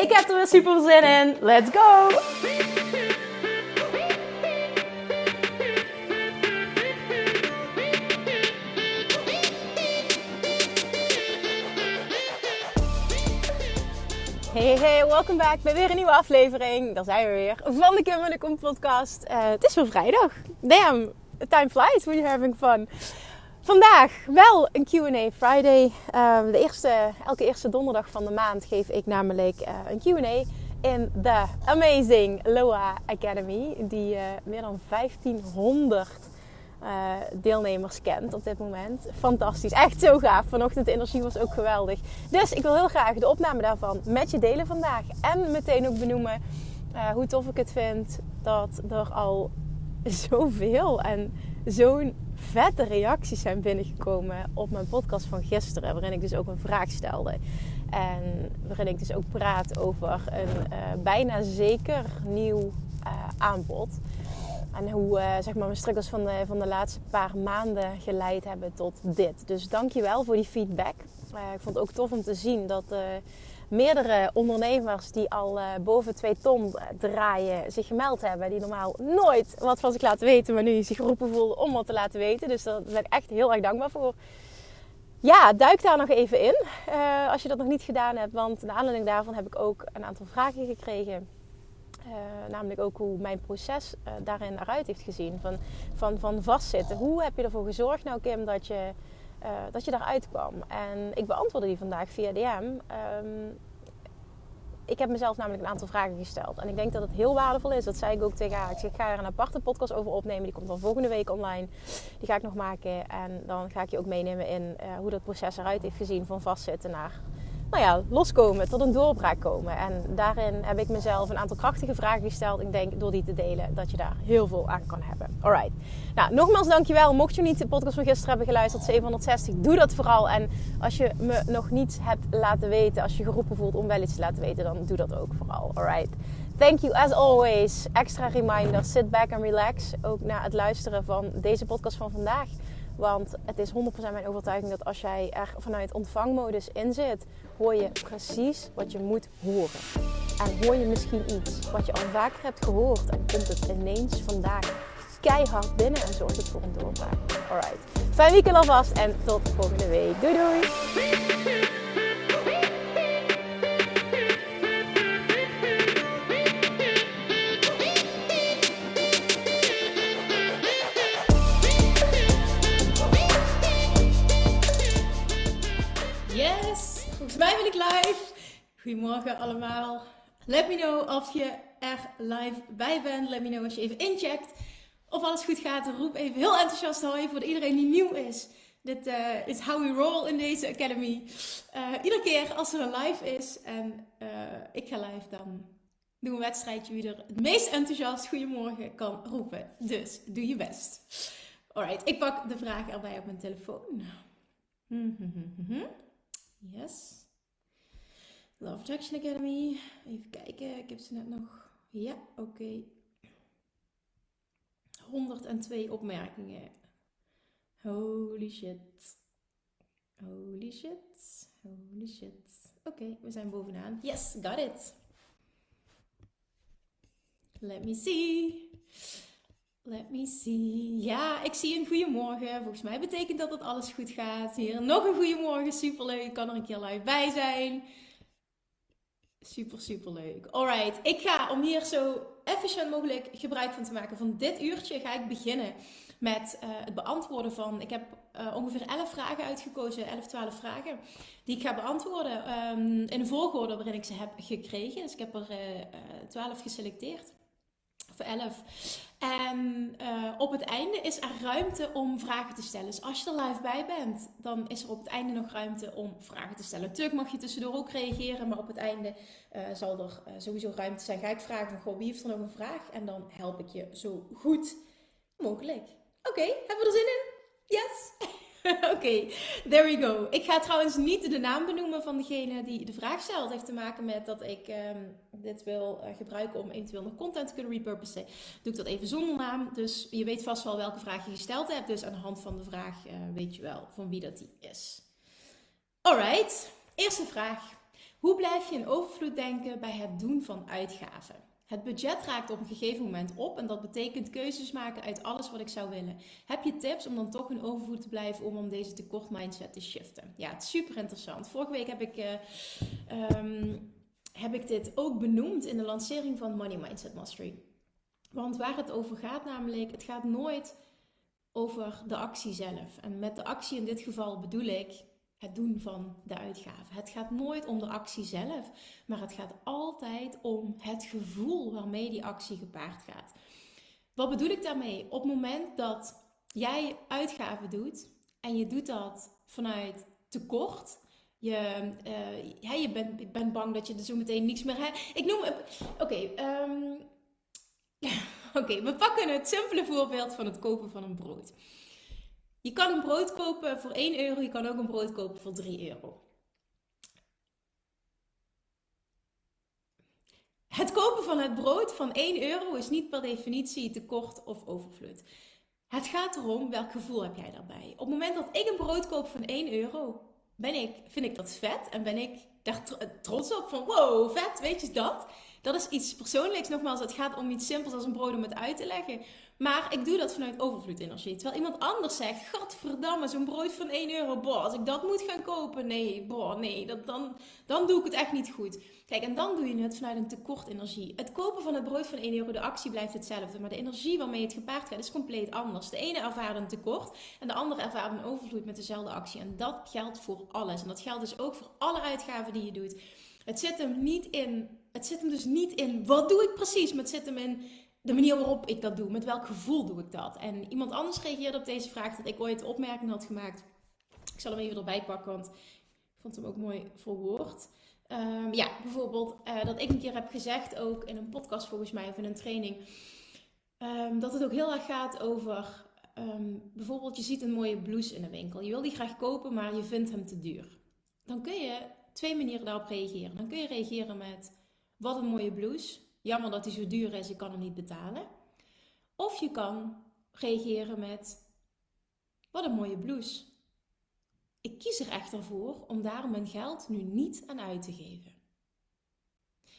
Ik heb er weer super zin in. Let's go! Hey, hey, welkom back bij weer een nieuwe aflevering. Daar zijn we weer van de Kim en de Kom podcast. Uh, het is weer vrijdag. Damn, time flies when you're having fun. Vandaag wel een Q&A Friday. Uh, de eerste, elke eerste donderdag van de maand geef ik namelijk uh, een Q&A in de Amazing Loa Academy. Die uh, meer dan 1500 deelnemers kent op dit moment. Fantastisch, echt zo gaaf. Vanochtend de energie was ook geweldig. Dus ik wil heel graag de opname daarvan met je delen vandaag. En meteen ook benoemen hoe tof ik het vind dat er al zoveel en zo'n vette reacties zijn binnengekomen op mijn podcast van gisteren. Waarin ik dus ook een vraag stelde. En waarin ik dus ook praat over een uh, bijna zeker nieuw uh, aanbod. En hoe uh, zeg maar mijn struggles van de, van de laatste paar maanden geleid hebben tot dit. Dus dankjewel voor die feedback. ik vond het ook tof om te zien dat meerdere ondernemers die al uh, boven 2 ton draaien zich gemeld hebben. Die normaal nooit wat van zich laten weten, maar nu zich geroepen voelden om wat te laten weten. Dus daar ben ik echt heel erg dankbaar voor. Ja, duik daar nog even in uh, als je dat nog niet gedaan hebt. Want naar aanleiding daarvan heb ik ook een aantal vragen gekregen. Namelijk ook hoe mijn proces uh, daarin eruit heeft gezien. Van, van, van vastzitten. Hoe heb je ervoor gezorgd nou Kim dat je dat je daaruit kwam. En ik beantwoordde die vandaag via DM. Ehm, ik heb mezelf namelijk een aantal vragen gesteld. En ik denk dat het heel waardevol is. Dat zei ik ook tegen haar. Ik, zeg, ik ga er een aparte podcast over opnemen. Die komt dan volgende week online. Die ga ik nog maken. En dan ga ik je ook meenemen in uh, hoe dat proces eruit heeft gezien. Van vastzitten naar nou ja, loskomen, tot een doorbraak komen. En daarin heb ik mezelf een aantal krachtige vragen gesteld. Ik denk door die te delen dat je daar heel veel aan kan hebben. Alright. Nou, nogmaals dankjewel. Mocht je niet de podcast van gisteren hebben geluisterd, 760, doe dat vooral. En als je me nog niet hebt laten weten, als je geroepen voelt om wel iets te laten weten, dan doe dat ook vooral. Alright. Thank you as always. Extra reminder, sit back and relax. Ook na het luisteren van deze podcast van vandaag. Want het is 100% mijn overtuiging dat als jij er vanuit ontvangmodus in zit, hoor je precies wat je moet horen. En hoor je misschien iets wat je al vaker hebt gehoord en komt het ineens vandaag keihard binnen en zorgt het voor een doorbraak. Alright. Fijn weekend alvast en tot volgende week. Doei doei! Goedemorgen allemaal. Let me know of je er live bij bent. Let me know als je even incheckt. Of alles goed gaat. Roep even heel enthousiast hoi voor iedereen die nieuw is. Dit uh, is how we roll in deze academy. Uh, iedere keer als er een live is en uh, ik ga live, dan doen een wedstrijdje wie er het meest enthousiast goedemorgen kan roepen. Dus doe je best. Alright, ik pak de vraag erbij op mijn telefoon. Yes. Love Attraction Academy. Even kijken, ik heb ze net nog. Ja, oké. Okay. 102 opmerkingen. Holy shit. Holy shit. Holy shit. Oké, we zijn bovenaan. Yes, got it. Let me see. Let me see. Ja, ik zie een goeiemorgen. Volgens mij betekent dat dat alles goed gaat. Hier nog een goeiemorgen. Superleuk. Ik kan er een keer live bij zijn. Super, super leuk. Alright, ik ga om hier zo efficiënt mogelijk gebruik van te maken van dit uurtje, ga ik beginnen met uh, het beantwoorden van. Ik heb uh, ongeveer 11 vragen uitgekozen, 11, 12 vragen, die ik ga beantwoorden um, in de volgorde waarin ik ze heb gekregen. Dus ik heb er uh, eh, 12 geselecteerd, of 11. En uh, op het einde is er ruimte om vragen te stellen. Dus als je er live bij bent, dan is er op het einde nog ruimte om vragen te stellen. Natuurlijk mag je tussendoor ook reageren, maar op het einde uh, zal er uh, sowieso ruimte zijn. Ga ik vragen, goh, wie heeft er nog een vraag? En dan help ik je zo goed mogelijk. Oké, hebben we er zin in? Yes! Oké, there we go. Ik ga trouwens niet de naam benoemen van degene die de vraag stelt. Het heeft te maken met dat ik um, dit wil uh, gebruiken om eventueel nog content te kunnen repurposen. Doe ik dat even zonder naam. Dus je weet vast wel welke vraag je gesteld hebt. Dus aan de hand van de vraag uh, weet je wel van wie dat die is. Alright, eerste vraag. Hoe blijf je in overvloed denken bij het doen van uitgaven? Het budget raakt op een gegeven moment op en dat betekent keuzes maken uit alles wat ik zou willen. Heb je tips om dan toch in overvloed te blijven om om deze tekort mindset te shiften? Ja, het is super interessant. Vorige week heb ik, uh, um, heb ik dit ook benoemd in de lancering van Money Mindset Mastery. Want waar het over gaat namelijk, het gaat nooit over de actie zelf. En met de actie in dit geval bedoel ik het doen van de uitgave. Het gaat nooit om de actie zelf, maar het gaat altijd om het gevoel waarmee die actie gepaard gaat. Wat bedoel ik daarmee? Op het moment dat jij uitgaven doet en je doet dat vanuit tekort. Je, uh, je bent, bent bang dat je er zo meteen niets meer hebt. Ik noem. Oké, um, okay, we pakken het simpele voorbeeld van het kopen van een brood. Je kan een brood kopen voor 1 euro, je kan ook een brood kopen voor 3 euro. Het kopen van het brood van 1 euro is niet per definitie tekort of overvloed. Het gaat erom welk gevoel heb jij daarbij. Op het moment dat ik een brood koop van 1 euro, ben ik, vind ik dat vet en ben ik daar trots op van wow, vet, weet je dat? Dat is iets persoonlijks. Nogmaals, het gaat om iets simpels als een brood om het uit te leggen. Maar ik doe dat vanuit overvloedenergie. Terwijl iemand anders zegt, gadverdamme, zo'n brood van 1 euro, boah, als ik dat moet gaan kopen, nee, boah, nee, dat, dan, dan doe ik het echt niet goed. Kijk, en dan doe je het vanuit een tekort energie. Het kopen van het brood van 1 euro, de actie blijft hetzelfde, maar de energie waarmee het gepaard gaat is compleet anders. De ene ervaart een tekort en de andere ervaart een overvloed met dezelfde actie. En dat geldt voor alles. En dat geldt dus ook voor alle uitgaven die je doet. Het zit hem niet in, het zit hem dus niet in, wat doe ik precies, maar het zit hem in de manier waarop ik dat doe. Met welk gevoel doe ik dat? En iemand anders reageerde op deze vraag dat ik ooit opmerking had gemaakt. Ik zal hem even erbij pakken, want ik vond hem ook mooi verwoord. Um, ja, bijvoorbeeld uh, dat ik een keer heb gezegd, ook in een podcast volgens mij of in een training, um, dat het ook heel erg gaat over um, bijvoorbeeld je ziet een mooie blouse in een winkel. Je wil die graag kopen, maar je vindt hem te duur. Dan kun je twee manieren daarop reageren. Dan kun je reageren met wat een mooie blouse. Jammer dat die zo duur is, ik kan hem niet betalen. Of je kan reageren met wat een mooie blouse. Ik kies er echter voor om daar mijn geld nu niet aan uit te geven.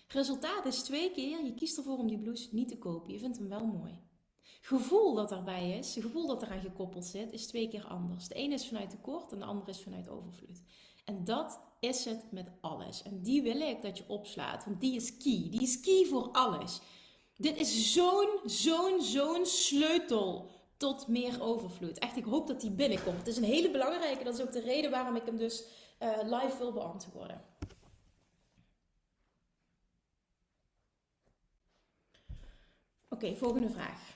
Resultaat is twee keer, je kiest ervoor om die blouse niet te kopen. Je vindt hem wel mooi. Gevoel dat daarbij is, het gevoel dat eraan gekoppeld zit, is twee keer anders. De ene is vanuit tekort en de andere is vanuit overvloed. En dat is het met alles. En die wil ik dat je opslaat, want die is key. Die is key voor alles. Dit is zo'n, zo'n, zo'n sleutel tot meer overvloed. Echt, ik hoop dat die binnenkomt. Het is een hele belangrijke. Dat is ook de reden waarom ik hem dus uh, live wil beantwoorden. Oké, volgende vraag.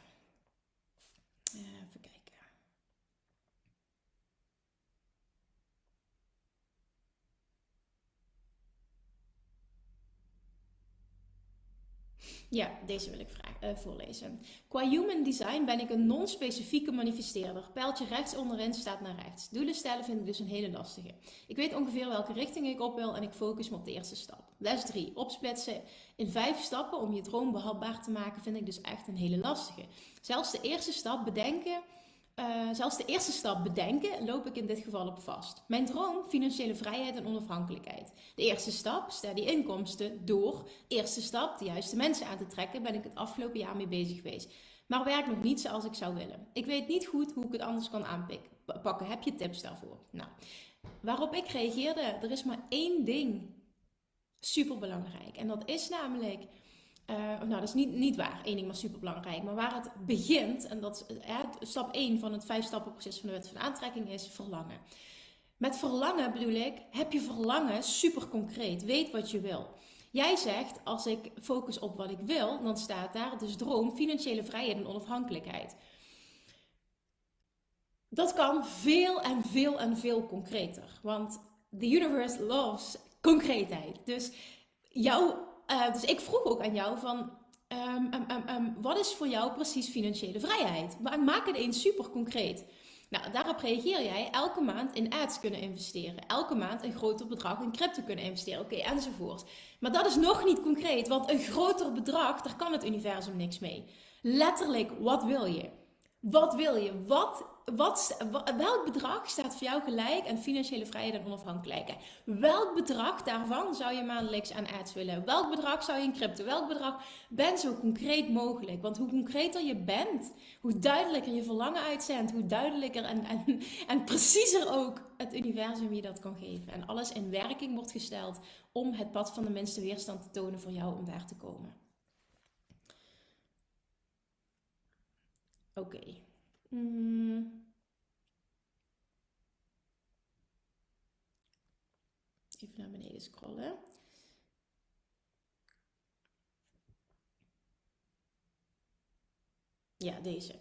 Ja, deze wil ik uh, voorlezen. Qua human design ben ik een non-specifieke manifesteerder. Pijltje rechts onderin staat naar rechts. Doelen stellen vind ik dus een hele lastige. Ik weet ongeveer welke richting ik op wil en ik focus me op de eerste stap. Les 3. Opsplitsen in vijf stappen om je droom behapbaar te maken vind ik dus echt een hele lastige. Zelfs de eerste stap bedenken uh, zelfs de eerste stap bedenken, loop ik in dit geval op vast. Mijn droom, financiële vrijheid en onafhankelijkheid. De eerste stap, steady inkomsten, door. Eerste stap, de juiste mensen aan te trekken, ben ik het afgelopen jaar mee bezig geweest. Maar werkt nog niet zoals ik zou willen. Ik weet niet goed hoe ik het anders kan aanpakken. Heb je tips daarvoor? Nou, waarop ik reageerde, er is maar één ding super belangrijk. En dat is namelijk uh, nou, dat is niet, niet waar. Eén ding was super belangrijk. Maar waar het begint, en dat uh, stap 1 van het vijf stappen proces van de wet van aantrekking is verlangen. Met verlangen bedoel ik, heb je verlangen super concreet. Weet wat je wil. Jij zegt, als ik focus op wat ik wil, dan staat daar dus droom, financiële vrijheid en onafhankelijkheid. Dat kan veel en veel en veel concreter. Want the universe loves concreetheid. Dus, jou, uh, dus ik vroeg ook aan jou van, um, um, um, wat is voor jou precies financiële vrijheid? Maak het eens super concreet. Nou, daarop reageer jij elke maand in ads kunnen investeren. Elke maand een groter bedrag in crypto kunnen investeren. Oké, enzovoort. Maar dat is nog niet concreet, want een groter bedrag, daar kan het universum niks mee. Letterlijk, wat wil je? Wat wil je? Wat, wat, welk bedrag staat voor jou gelijk aan financiële vrijheid en onafhankelijkheid? Welk bedrag daarvan zou je maandelijks aan ads willen? Welk bedrag zou je in crypto? Welk bedrag? Ben zo concreet mogelijk. Want hoe concreter je bent, hoe duidelijker je verlangen uitzendt, hoe duidelijker en, en, preciezer ook het universum je dat kan geven. En alles in werking wordt gesteld om het pad van de minste weerstand te tonen voor jou om daar te komen. Oké. Mm. Even naar beneden scrollen. Ja, deze.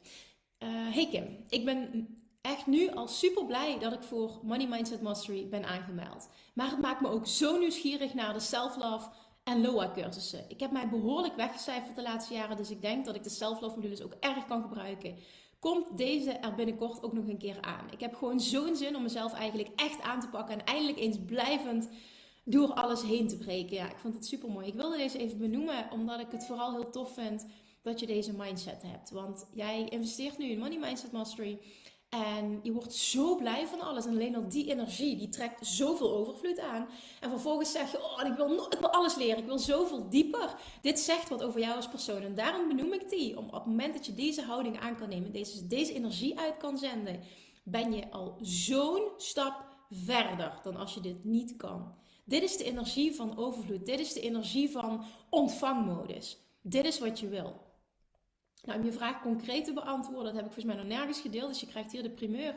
Uh, hey Kim, ik ben echt nu al super blij dat ik voor Money Mindset Mastery ben aangemeld. Maar het maakt me ook zo nieuwsgierig naar de self-love en LOA cursussen. Ik heb mij behoorlijk weggecijferd de laatste jaren, dus ik denk dat ik de self-love modules ook erg kan gebruiken. Komt deze er binnenkort ook nog een keer aan? Ik heb gewoon zo'n zin om mezelf eigenlijk echt aan te pakken en eindelijk eens blijvend door alles heen te breken. Ja, ik vond het super mooi. Ik wilde deze even benoemen, omdat ik het vooral heel tof vind dat je deze mindset hebt. Want jij investeert nu in Money Mindset Mastery. En je wordt zo blij van alles. En alleen al die energie, die trekt zoveel overvloed aan. En vervolgens zeg je, oh, ik wil, ik wil alles leren. Ik wil zoveel dieper. Dit zegt wat over jou als persoon. En daarom benoem ik die. Om op het moment dat je deze houding aan kan nemen, deze, deze energie uit kan zenden, ben je al zo'n stap verder dan als je dit niet kan. Dit is de energie van overvloed. Dit is de energie van ontvangmodus. Dit is wat je wil. Nou, om je vraag concreet te beantwoorden, dat heb ik volgens mij nog nergens gedeeld. Dus je krijgt hier de primeur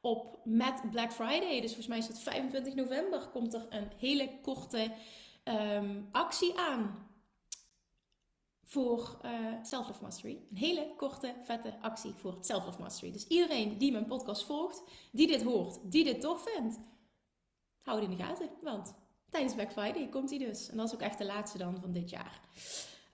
op met Black Friday. Dus volgens mij is het 25 november. Komt er een hele korte um, actie aan voor uh, Self-Love Mastery. Een hele korte, vette actie voor Self-Love Mastery. Dus iedereen die mijn podcast volgt, die dit hoort, die dit tof vindt, hou het in de gaten. Want tijdens Black Friday komt hij dus. En dat is ook echt de laatste dan van dit jaar.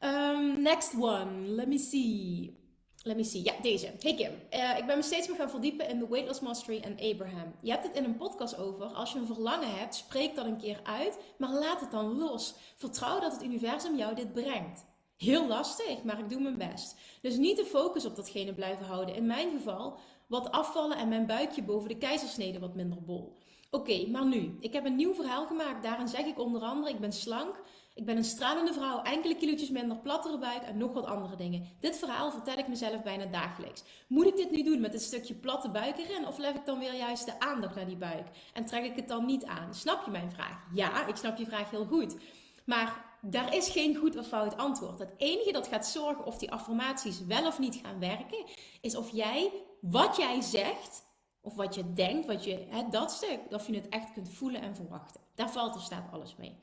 Um, next one. Let me see. Let me see. Ja, deze. Hey Kim. Uh, ik ben me steeds meer gaan verdiepen in de Weight Loss Mastery en Abraham. Je hebt het in een podcast over. Als je een verlangen hebt, spreek dat een keer uit. Maar laat het dan los. Vertrouw dat het universum jou dit brengt. Heel lastig, maar ik doe mijn best. Dus niet de focus op datgene blijven houden. In mijn geval, wat afvallen en mijn buikje boven de keizersnede wat minder bol. Oké, maar nu. Ik heb een nieuw verhaal gemaakt. Daarin zeg ik onder andere, ik ben slank. Ik ben een stralende vrouw, enkele kilootjes minder, plattere buik en nog wat andere dingen. Dit verhaal vertel ik mezelf bijna dagelijks. Moet ik dit nu doen met een stukje platte buik erin? Of leg ik dan weer juist de aandacht naar die buik? En trek ik het dan niet aan? Snap je mijn vraag? Ja, ik snap je vraag heel goed. Maar daar is geen goed of fout antwoord. Het enige dat gaat zorgen of die affirmaties wel of niet gaan werken, is of jij wat jij zegt, of wat je denkt, wat je, hè, dat stuk, of je het echt kunt voelen en verwachten. Daar valt of staat alles mee.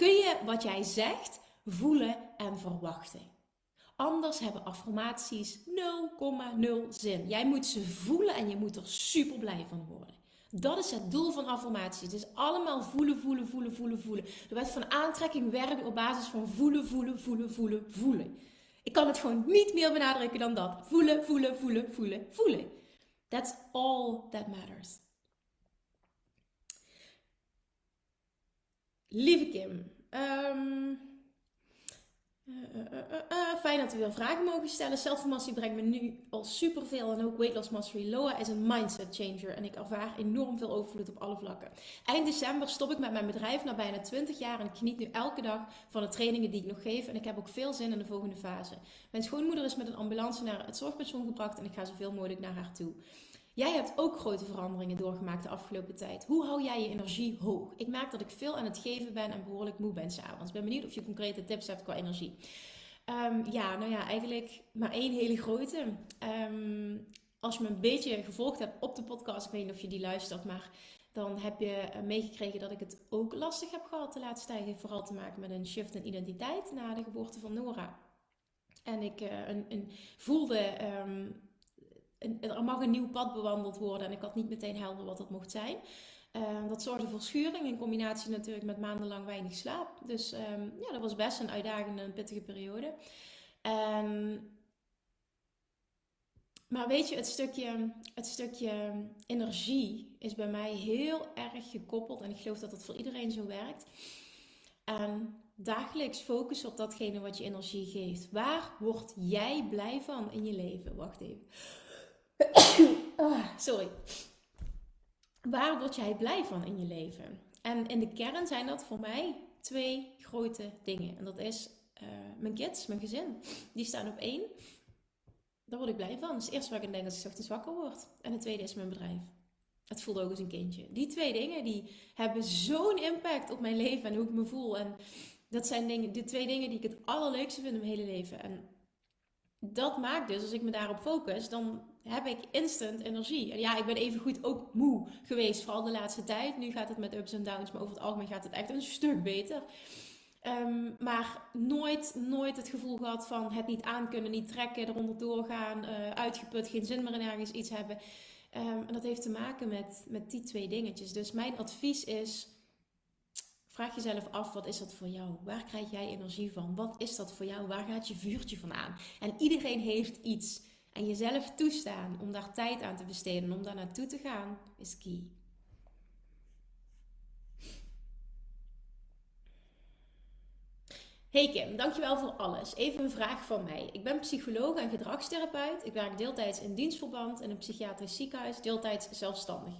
Kun je wat jij zegt voelen en verwachten? Anders hebben affirmaties 0,0 zin. Jij moet ze voelen en je moet er super blij van worden. Dat is het doel van affirmaties. Het is allemaal voelen, voelen, voelen, voelen, voelen. De wet van aantrekking werkt op basis van voelen, voelen, voelen, voelen, voelen. Ik kan het gewoon niet meer benadrukken dan dat. Voelen, voelen, voelen, voelen, voelen. That's all that matters. Lieve Kim, um, fijn dat we weer vragen mogen stellen. Zelfmastery brengt me nu al superveel en ook Weight Loss Mastery Loa is een mindset changer en ik ervaar enorm veel overvloed op alle vlakken. Eind december stop ik met mijn bedrijf na bijna 20 jaar en ik geniet nu elke dag van de trainingen die ik nog geef en ik heb ook veel zin in de volgende fase. Mijn schoonmoeder is met een ambulance naar het zorgpension gebracht en ik ga zoveel mogelijk naar haar toe. Jij hebt ook grote veranderingen doorgemaakt de afgelopen tijd. Hoe hou jij je energie hoog? Ik merk dat ik veel aan het geven ben en behoorlijk moe ben s'avonds. Ik ben benieuwd of je concrete tips hebt qua energie. Um, ja, nou ja, eigenlijk maar één hele grote. Um, als je me een beetje gevolgd hebt op de podcast, ik weet niet of je die luistert, maar dan heb je eh, meegekregen dat ik het ook lastig heb gehad de laatste. Heeft vooral te maken met een shift in identiteit na de geboorte van Nora. En ik uh, een, een voelde, um, er mag een nieuw pad bewandeld worden. En ik had niet meteen helder wat dat mocht zijn. Uh, dat zorgde voor schuring in combinatie natuurlijk met maandenlang weinig slaap. Dus um, ja, dat was best een uitdagende en pittige periode. Um, maar weet je, het stukje, het stukje energie is bij mij heel erg gekoppeld. En ik geloof dat het voor iedereen zo werkt. En dagelijks focussen op datgene wat je energie geeft. Waar word jij blij van in je leven? Wacht even. Ah, sorry. Waar word jij blij van in je leven? En in de kern zijn dat voor mij twee grote dingen. En dat is uh, mijn kids, mijn gezin. Die staan op één. Daar word ik blij van. Dat is het eerste waar ik denk als ik ochtends wakker word. En het tweede is mijn bedrijf. Het voelt ook als een kindje. Die twee dingen die hebben zo'n impact op mijn leven en hoe ik me voel. En dat zijn dingen, de twee dingen die ik het allerleukste vind in mijn hele leven. En dat maakt dus, als ik me daarop focus, dan heb ik instant energie. En ja, ik ben even goed ook moe geweest, vooral de laatste tijd. Nu gaat het met ups en downs, maar over het algemeen gaat het echt een stuk beter. Um, maar nooit, nooit het gevoel gehad van het niet aankunnen, niet trekken, eronder doorgaan, uh, uitgeput, geen zin meer in ergens iets hebben. Um, en dat heeft te maken met, met die twee dingetjes. Dus mijn advies is, vraag jezelf af, wat is dat voor jou? Waar krijg jij energie van? Wat is dat voor jou? Waar gaat je vuurtje van aan? En iedereen heeft iets. En jezelf toestaan om daar tijd aan te besteden, om daar naartoe te gaan, is key. Hey Kim, dankjewel voor alles. Even een vraag van mij. Ik ben psycholoog en gedragstherapeut. Ik werk deeltijds in dienstverband in een psychiatrisch ziekenhuis, deeltijds zelfstandig.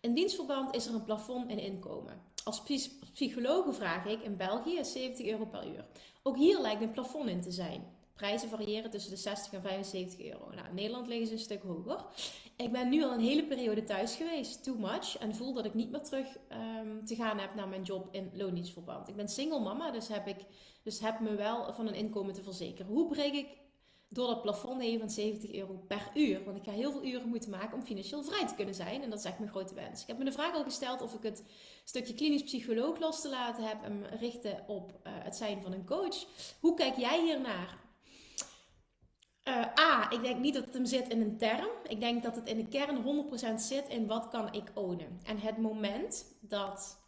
In dienstverband is er een plafond in inkomen. Als psycholoog vraag ik in België 70 euro per uur. Ook hier lijkt een plafond in te zijn. Prijzen variëren tussen de 60 en 75 euro. Nou, in Nederland liggen ze een stuk hoger. Ik ben nu al een hele periode thuis geweest, too much, en voel dat ik niet meer terug um, te gaan heb naar mijn job in loondienstverband. Ik ben single mama, dus heb ik dus heb me wel van een inkomen te verzekeren. Hoe breek ik door dat plafond heen van 70 euro per uur? Want ik ga heel veel uren moeten maken om financieel vrij te kunnen zijn. En dat is echt mijn grote wens. Ik heb me de vraag al gesteld of ik het stukje klinisch psycholoog los te laten heb en richten op uh, het zijn van een coach. Hoe kijk jij hiernaar? Uh, A, ik denk niet dat het hem zit in een term. Ik denk dat het in de kern 100% zit in wat kan ik ownen. En het moment dat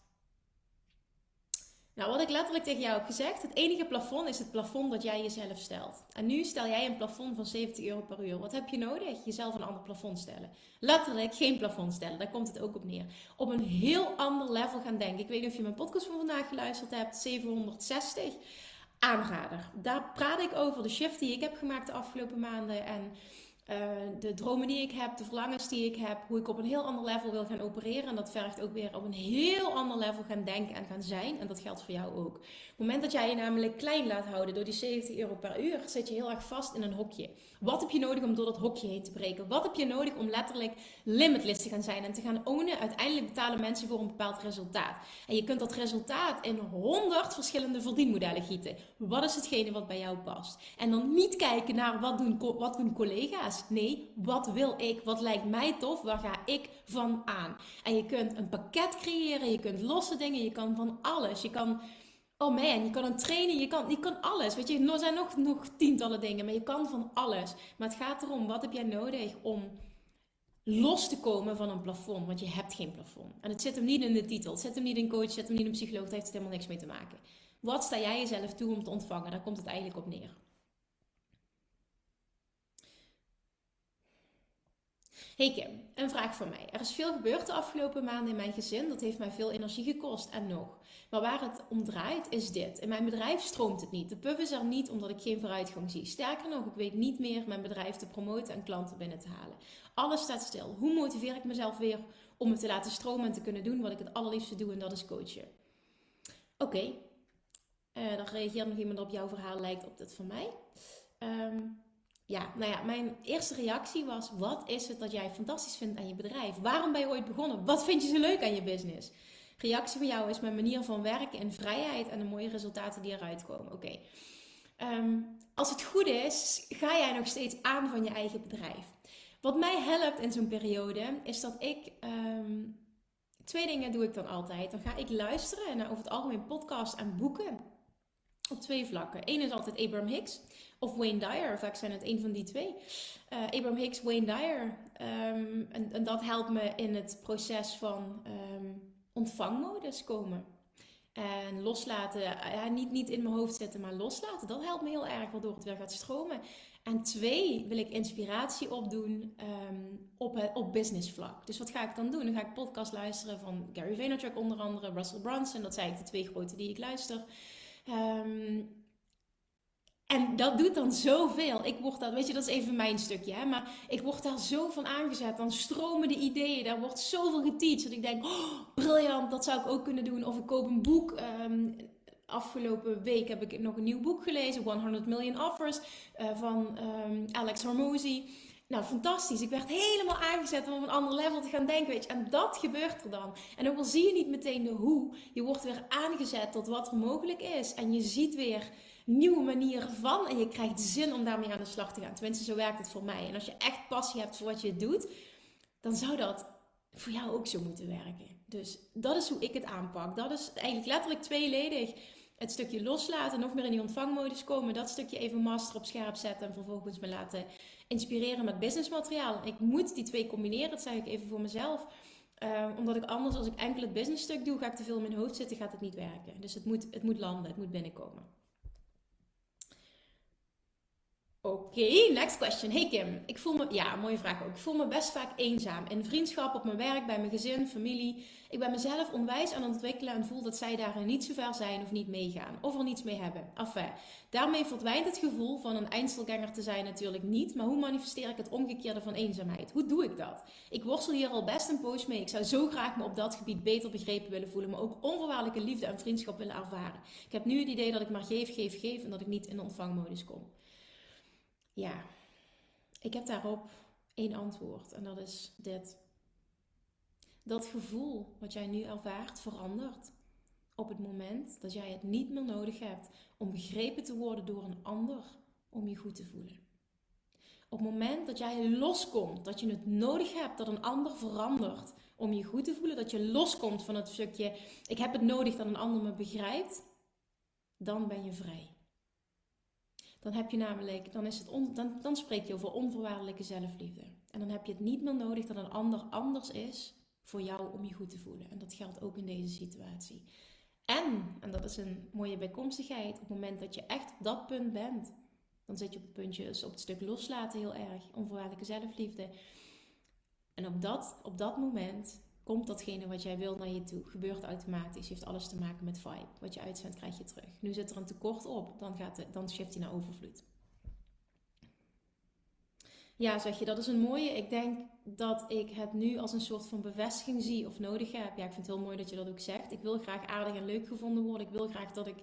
nou, wat ik letterlijk tegen jou heb gezegd, het enige plafond is het plafond dat jij jezelf stelt. En nu stel jij een plafond van 70 euro per uur. Wat heb je nodig? Jezelf een ander plafond stellen. Letterlijk geen plafond stellen, daar komt het ook op neer. Op een heel ander level gaan denken. Ik weet niet of je mijn podcast van vandaag geluisterd hebt, 760. Aanrader. Daar praat ik over de shift die ik heb gemaakt de afgelopen maanden. En uh, de dromen die ik heb, de verlangens die ik heb, hoe ik op een heel ander level wil gaan opereren. En dat vergt ook weer op een heel ander level gaan denken en gaan zijn. En dat geldt voor jou ook. Op het moment dat jij je namelijk klein laat houden door die 70 euro per uur, zit je heel erg vast in een hokje. Wat heb je nodig om door dat hokje heen te breken? Wat heb je nodig om letterlijk limitless te gaan zijn en te gaan ownen? Uiteindelijk betalen mensen voor een bepaald resultaat. En je kunt dat resultaat in 100 verschillende verdienmodellen gieten. Wat is hetgene wat bij jou past? En dan niet kijken naar wat doen, wat doen collega's. Nee, wat wil ik? Wat lijkt mij tof? Waar ga ik van aan? En je kunt een pakket creëren, je kunt losse dingen, je kan van alles. Je kan, oh man, je kan een trainen, je kan, je kan alles. Weet je, er zijn nog, nog tientallen dingen, maar je kan van alles. Maar het gaat erom, wat heb jij nodig om los te komen van een plafond? Want je hebt geen plafond. En het zit hem niet in de titel, het zit hem niet in coach, het zit hem niet in psycholoog, daar heeft het helemaal niks mee te maken. Wat sta jij jezelf toe om te ontvangen? Daar komt het eigenlijk op neer. Hey Kim, een vraag voor mij. Er is veel gebeurd de afgelopen maanden in mijn gezin. Dat heeft mij veel energie gekost en nog. Maar waar het om draait is dit. In mijn bedrijf stroomt het niet. De pub is er niet omdat ik geen vooruitgang zie. Sterker nog, ik weet niet meer mijn bedrijf te promoten en klanten binnen te halen. Alles staat stil. Hoe motiveer ik mezelf weer om het te laten stromen en te kunnen doen wat ik het allerliefste doe en dat is coachen? Oké, uh, dan reageert nog iemand op jouw verhaal, lijkt op dit van mij. Um, ja, nou ja, mijn eerste reactie was: wat is het dat jij fantastisch vindt aan je bedrijf? Waarom ben je ooit begonnen? Wat vind je zo leuk aan je business? Reactie van jou is mijn manier van werken in vrijheid en de mooie resultaten die eruit komen. Oké. Ehm, als het goed is, ga jij nog steeds aan van je eigen bedrijf. Wat mij helpt in zo'n periode is dat ik. Um, twee dingen doe ik dan altijd. Dan ga ik luisteren naar over het algemeen podcast en boeken. Op twee vlakken. Eén is altijd Abraham Hicks of Wayne Dyer. Vaak zijn het een van die twee. Uh, Abraham Hicks, Wayne Dyer. Um, en, en, dat helpt me in het proces van um, ontvangmodus komen. En loslaten, ja, niet, niet in mijn hoofd zitten, maar loslaten. Dat helpt me heel erg, waardoor het weer gaat stromen. En twee, wil ik inspiratie opdoen um, op, op business vlak. Dus wat ga ik dan doen? Dan ga ik podcast luisteren van Gary Vaynerchuk onder andere, Russell Brunson. Dat zijn de twee grote die ik luister. Um, en dat doet dan zoveel. Ik word dat, weet je, dat is even mijn stukje, hè, maar ik word daar zo van aangezet. Dan stromen de ideeën, daar wordt zoveel geteacht. Dat ik denk, oh, briljant, dat zou ik ook kunnen doen. Of ik koop een boek. Um, afgelopen week heb ik nog een nieuw boek gelezen, 100 Million Offers, uh, van um, Alex Hormozy. Nou, fantastisch. Ik werd helemaal aangezet om op een ander level te gaan denken, weet je. En dat gebeurt er dan. En ook al zie je niet meteen de hoe, je wordt weer aangezet tot wat er mogelijk is. En je ziet weer nieuwe manieren van. En je krijgt zin om daarmee aan de slag te gaan. Tenminste, zo werkt het voor mij. En als je echt passie hebt voor wat je doet, dan zou dat voor jou ook zo moeten werken. Dus dat is hoe ik het aanpak. Dat is eigenlijk letterlijk tweeledig. Het stukje loslaten, nog meer in die ontvangmodus komen. Dat stukje even master op scherp zetten. En vervolgens me laten inspireren met businessmateriaal. Ik moet die twee combineren, dat zeg ik even voor mezelf. Uh, omdat ik anders, als ik enkel het businessstuk doe, ga ik te veel in mijn hoofd zitten, gaat het niet werken. Dus het moet, het moet landen, het moet binnenkomen. Oké, next question. Hey Kim, ik voel me, ja, mooie vraag ook. Ik voel me best vaak eenzaam. In vriendschap, op mijn werk, bij mijn gezin, familie. Ik ben mezelf onwijs aan het ontwikkelen en voel dat zij daarin niet zo ver zijn of niet meegaan. Of er niets mee hebben. Enfin, daarmee verdwijnt het gevoel van een eindstelganger te zijn natuurlijk niet. Maar hoe manifesteer ik het omgekeerde van eenzaamheid? Hoe doe ik dat? Ik worstel hier al best een poos mee. Ik zou zo graag me op dat gebied beter begrepen willen voelen. Maar ook onvoorwaardelijke liefde en vriendschap willen ervaren. Ik heb nu het idee dat ik maar geef, geef, geef en dat ik niet in de ontvangmodus kom. Ja, ik heb daarop één antwoord en dat is dit. Dat gevoel wat jij nu ervaart verandert op het moment dat jij het niet meer nodig hebt om begrepen te worden door een ander om je goed te voelen. Op het moment dat jij loskomt, dat je het nodig hebt dat een ander verandert om je goed te voelen, dat je loskomt van het stukje ik heb het nodig dat een ander me begrijpt, dan ben je vrij. Dan heb je namelijk, dan, is het dan, dan spreek je over onvoorwaardelijke zelfliefde. En dan heb je het niet meer nodig dat een ander anders is voor jou om je goed te voelen. En dat geldt ook in deze situatie. En, en dat is een mooie bijkomstigheid, op het moment dat je echt op dat punt bent, dan zit je op het puntje, dus op het stuk loslaten heel erg, onvoorwaardelijke zelfliefde. En op dat, op dat moment komt datgene wat jij wil naar je toe. Gebeurt automatisch. Heeft alles te maken met vibe. Wat je uitzendt, krijg je terug. Nu zit er een tekort op, dan, gaat het, dan shift hij naar overvloed. Ja, zeg je, dat is een mooie. Ik denk dat ik het nu als een soort van bevestiging zie of nodig heb. Ja, ik vind het heel mooi dat je dat ook zegt. Ik wil graag aardig en leuk gevonden worden. Ik wil graag dat ik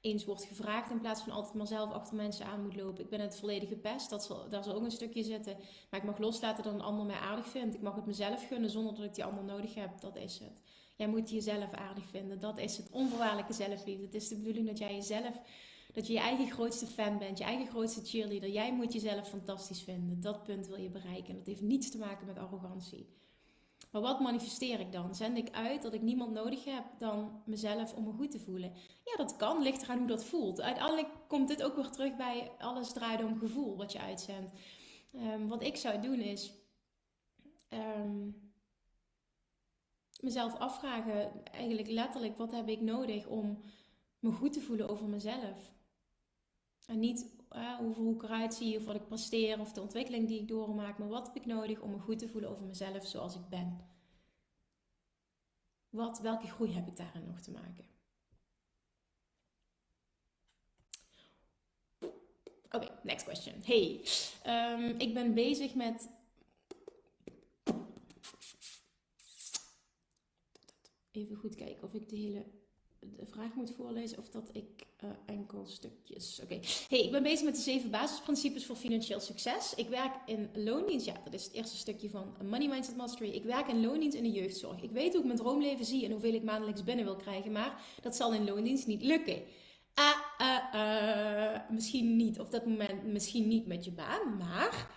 eens wordt gevraagd in plaats van altijd maar zelf achter mensen aan moet lopen. Ik ben het volledige pest, dat zal, daar zal ook een stukje zitten. Maar ik mag loslaten dat een ander mij aardig vindt. Ik mag het mezelf gunnen zonder dat ik die ander nodig heb. Dat is het. Jij moet jezelf aardig vinden. Dat is het onvoorwaardelijke zelfliefde. Het is de bedoeling dat jij jezelf, dat je je eigen grootste fan bent, je eigen grootste cheerleader. Jij moet jezelf fantastisch vinden. Dat punt wil je bereiken. En dat heeft niets te maken met arrogantie. Maar wat manifesteer ik dan? Zend ik uit dat ik niemand nodig heb dan mezelf om me goed te voelen? Ja, dat kan. Ligt eraan hoe dat voelt. Uiteindelijk komt dit ook weer terug bij alles draait om gevoel wat je uitzendt. Um, wat ik zou doen is um, mezelf afvragen, eigenlijk letterlijk, wat heb ik nodig om me goed te voelen over mezelf? En niet over hoe ik eruit zie of wat ik presteer of de ontwikkeling die ik doormaak. Maar wat heb ik nodig om me goed te voelen over mezelf zoals ik ben? Wat, welke groei heb ik daarin nog te maken? Oké, next question. Hey, um, ik ben bezig met. Even goed kijken of ik de hele de vraag moet voorlezen of dat ik uh, enkel stukjes. Oké. Hey, ik ben bezig met de zeven basisprincipes voor financieel succes. Ik werk in loondienst. Ja, dat is het eerste stukje van Money Mindset Mastery. Ik werk in loondienst in de jeugdzorg. Ik weet hoe ik mijn droomleven zie en hoeveel ik maandelijks binnen wil krijgen, maar dat zal in loondienst niet lukken. Ah, misschien niet op dat moment, misschien niet met je baan, maar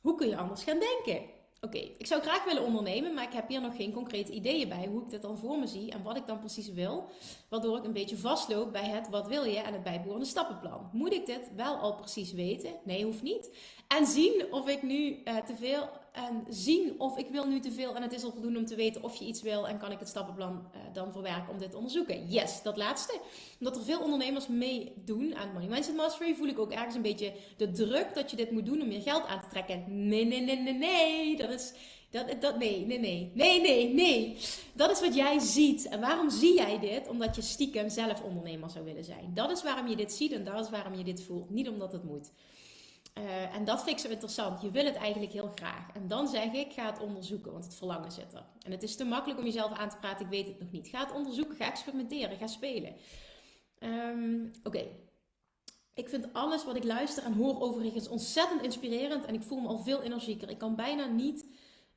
hoe kun je anders gaan denken? Oké, ik zou graag willen ondernemen, maar ik heb hier nog geen concrete ideeën bij hoe ik dit dan voor me zie en wat ik dan precies wil. Waardoor ik een beetje vastloop bij het wat wil je en het bijbehorende stappenplan. Moet ik dit wel al precies weten? Nee, hoeft niet. En zien of ik nu uh, te veel en zien of ik wil nu te veel en het is al voldoende om te weten of je iets wil en kan ik het stappenplan uh, dan verwerken om dit te onderzoeken. Yes, dat laatste. Omdat er veel ondernemers meedoen aan Money Mindset Mastery voel ik ook ergens een beetje de druk dat je dit moet doen om meer geld aan te trekken. Nee, nee, nee, nee, nee. Dat is dat, dat, nee, nee, nee. Nee, nee, nee. Dat is wat jij ziet. En waarom zie jij dit? Omdat je stiekem zelf ondernemer zou willen zijn. Dat is waarom je dit ziet en dat is waarom je dit voelt. Niet omdat het moet. Uh, en dat vind ik zo interessant. Je wil het eigenlijk heel graag. En dan zeg ik, ga het onderzoeken, want het verlangen zit er. En het is te makkelijk om jezelf aan te praten, ik weet het nog niet. Ga het onderzoeken, ga experimenteren, ga spelen. Um, Oké. Ik vind alles wat ik luister en hoor overigens ontzettend inspirerend. En ik voel me al veel energieker. Ik kan bijna niet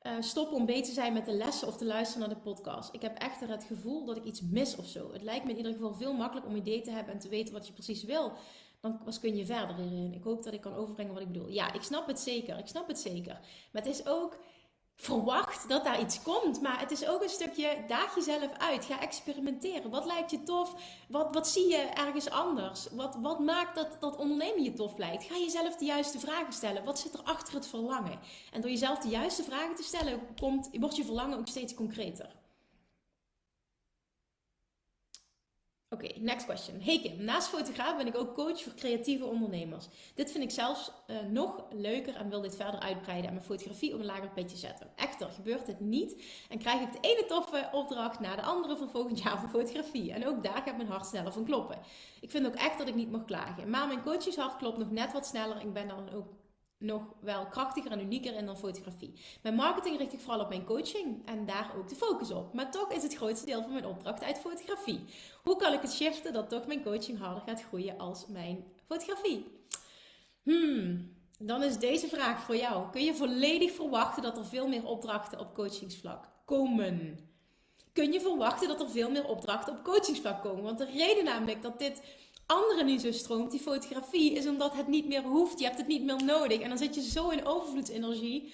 uh, stoppen om bezig te zijn met de lessen of te luisteren naar de podcast. Ik heb echter het gevoel dat ik iets mis of zo. Het lijkt me in ieder geval veel makkelijker om idee te hebben en te weten wat je precies wil dan kun je verder hierin. Ik hoop dat ik kan overbrengen wat ik bedoel. Ja, ik snap het zeker. Ik snap het zeker. Maar het is ook verwacht dat daar iets komt. Maar het is ook een stukje, daag jezelf uit. Ga experimenteren. Wat lijkt je tof? Wat, wat zie je ergens anders? Wat, wat maakt dat, dat ondernemen je tof lijkt? Ga jezelf de juiste vragen stellen. Wat zit er achter het verlangen? En door jezelf de juiste vragen te stellen, komt, wordt je verlangen ook steeds concreter. Oké, next question. Hey Kim, naast fotograaf ben ik ook coach voor creatieve ondernemers. Dit vind ik zelfs uh, nog leuker en wil dit verder uitbreiden en mijn fotografie op een lager petje zetten. Echter, gebeurt dit niet en krijg ik de ene toffe opdracht na de andere voor volgend jaar voor fotografie. En ook daar gaat mijn hart sneller van kloppen. Ik vind ook echt dat ik niet mag klagen. Maar mijn coachingshart klopt nog net wat sneller. Ik ben dan ook nog wel krachtiger en unieker in dan fotografie. Mijn marketing richt ik vooral op mijn coaching en daar ook de focus op. Maar toch is het grootste deel van mijn opdracht uit fotografie. Hoe kan ik het shiften dat toch mijn coaching harder gaat groeien als mijn fotografie? Hmm, dan is deze vraag voor jou. Kun je volledig verwachten dat er veel meer opdrachten op coachingsvlak komen? Kun je verwachten dat er veel meer opdrachten op coachingsvlak komen? Want de reden namelijk dat dit anderen nu zo stroomt, die fotografie, is omdat het niet meer hoeft. Je hebt het niet meer nodig. En dan zit je zo in overvloedsenergie.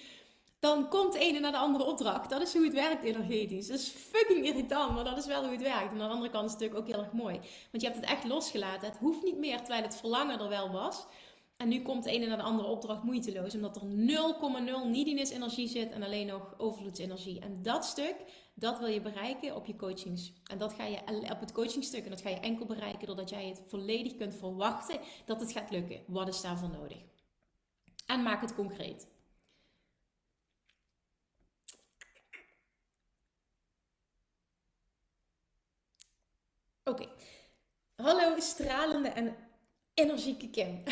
Dan komt de ene naar de andere opdracht. Dat is hoe het werkt energetisch. Dat is fucking irritant, maar dat is wel hoe het werkt. En aan de andere kant is het natuurlijk ook heel erg mooi. Want je hebt het echt losgelaten. Het hoeft niet meer, terwijl het verlangen er wel was. En nu komt de ene naar de andere opdracht moeiteloos. Omdat er 0,0 neediness energie zit en alleen nog overvloedsenergie. En dat stuk, dat wil je bereiken op je coachings. En dat ga je op het coachingstuk. En dat ga je enkel bereiken doordat jij het volledig kunt verwachten dat het gaat lukken. Wat is daarvoor nodig? En maak het concreet. Oké. Hallo stralende en energieke Kim.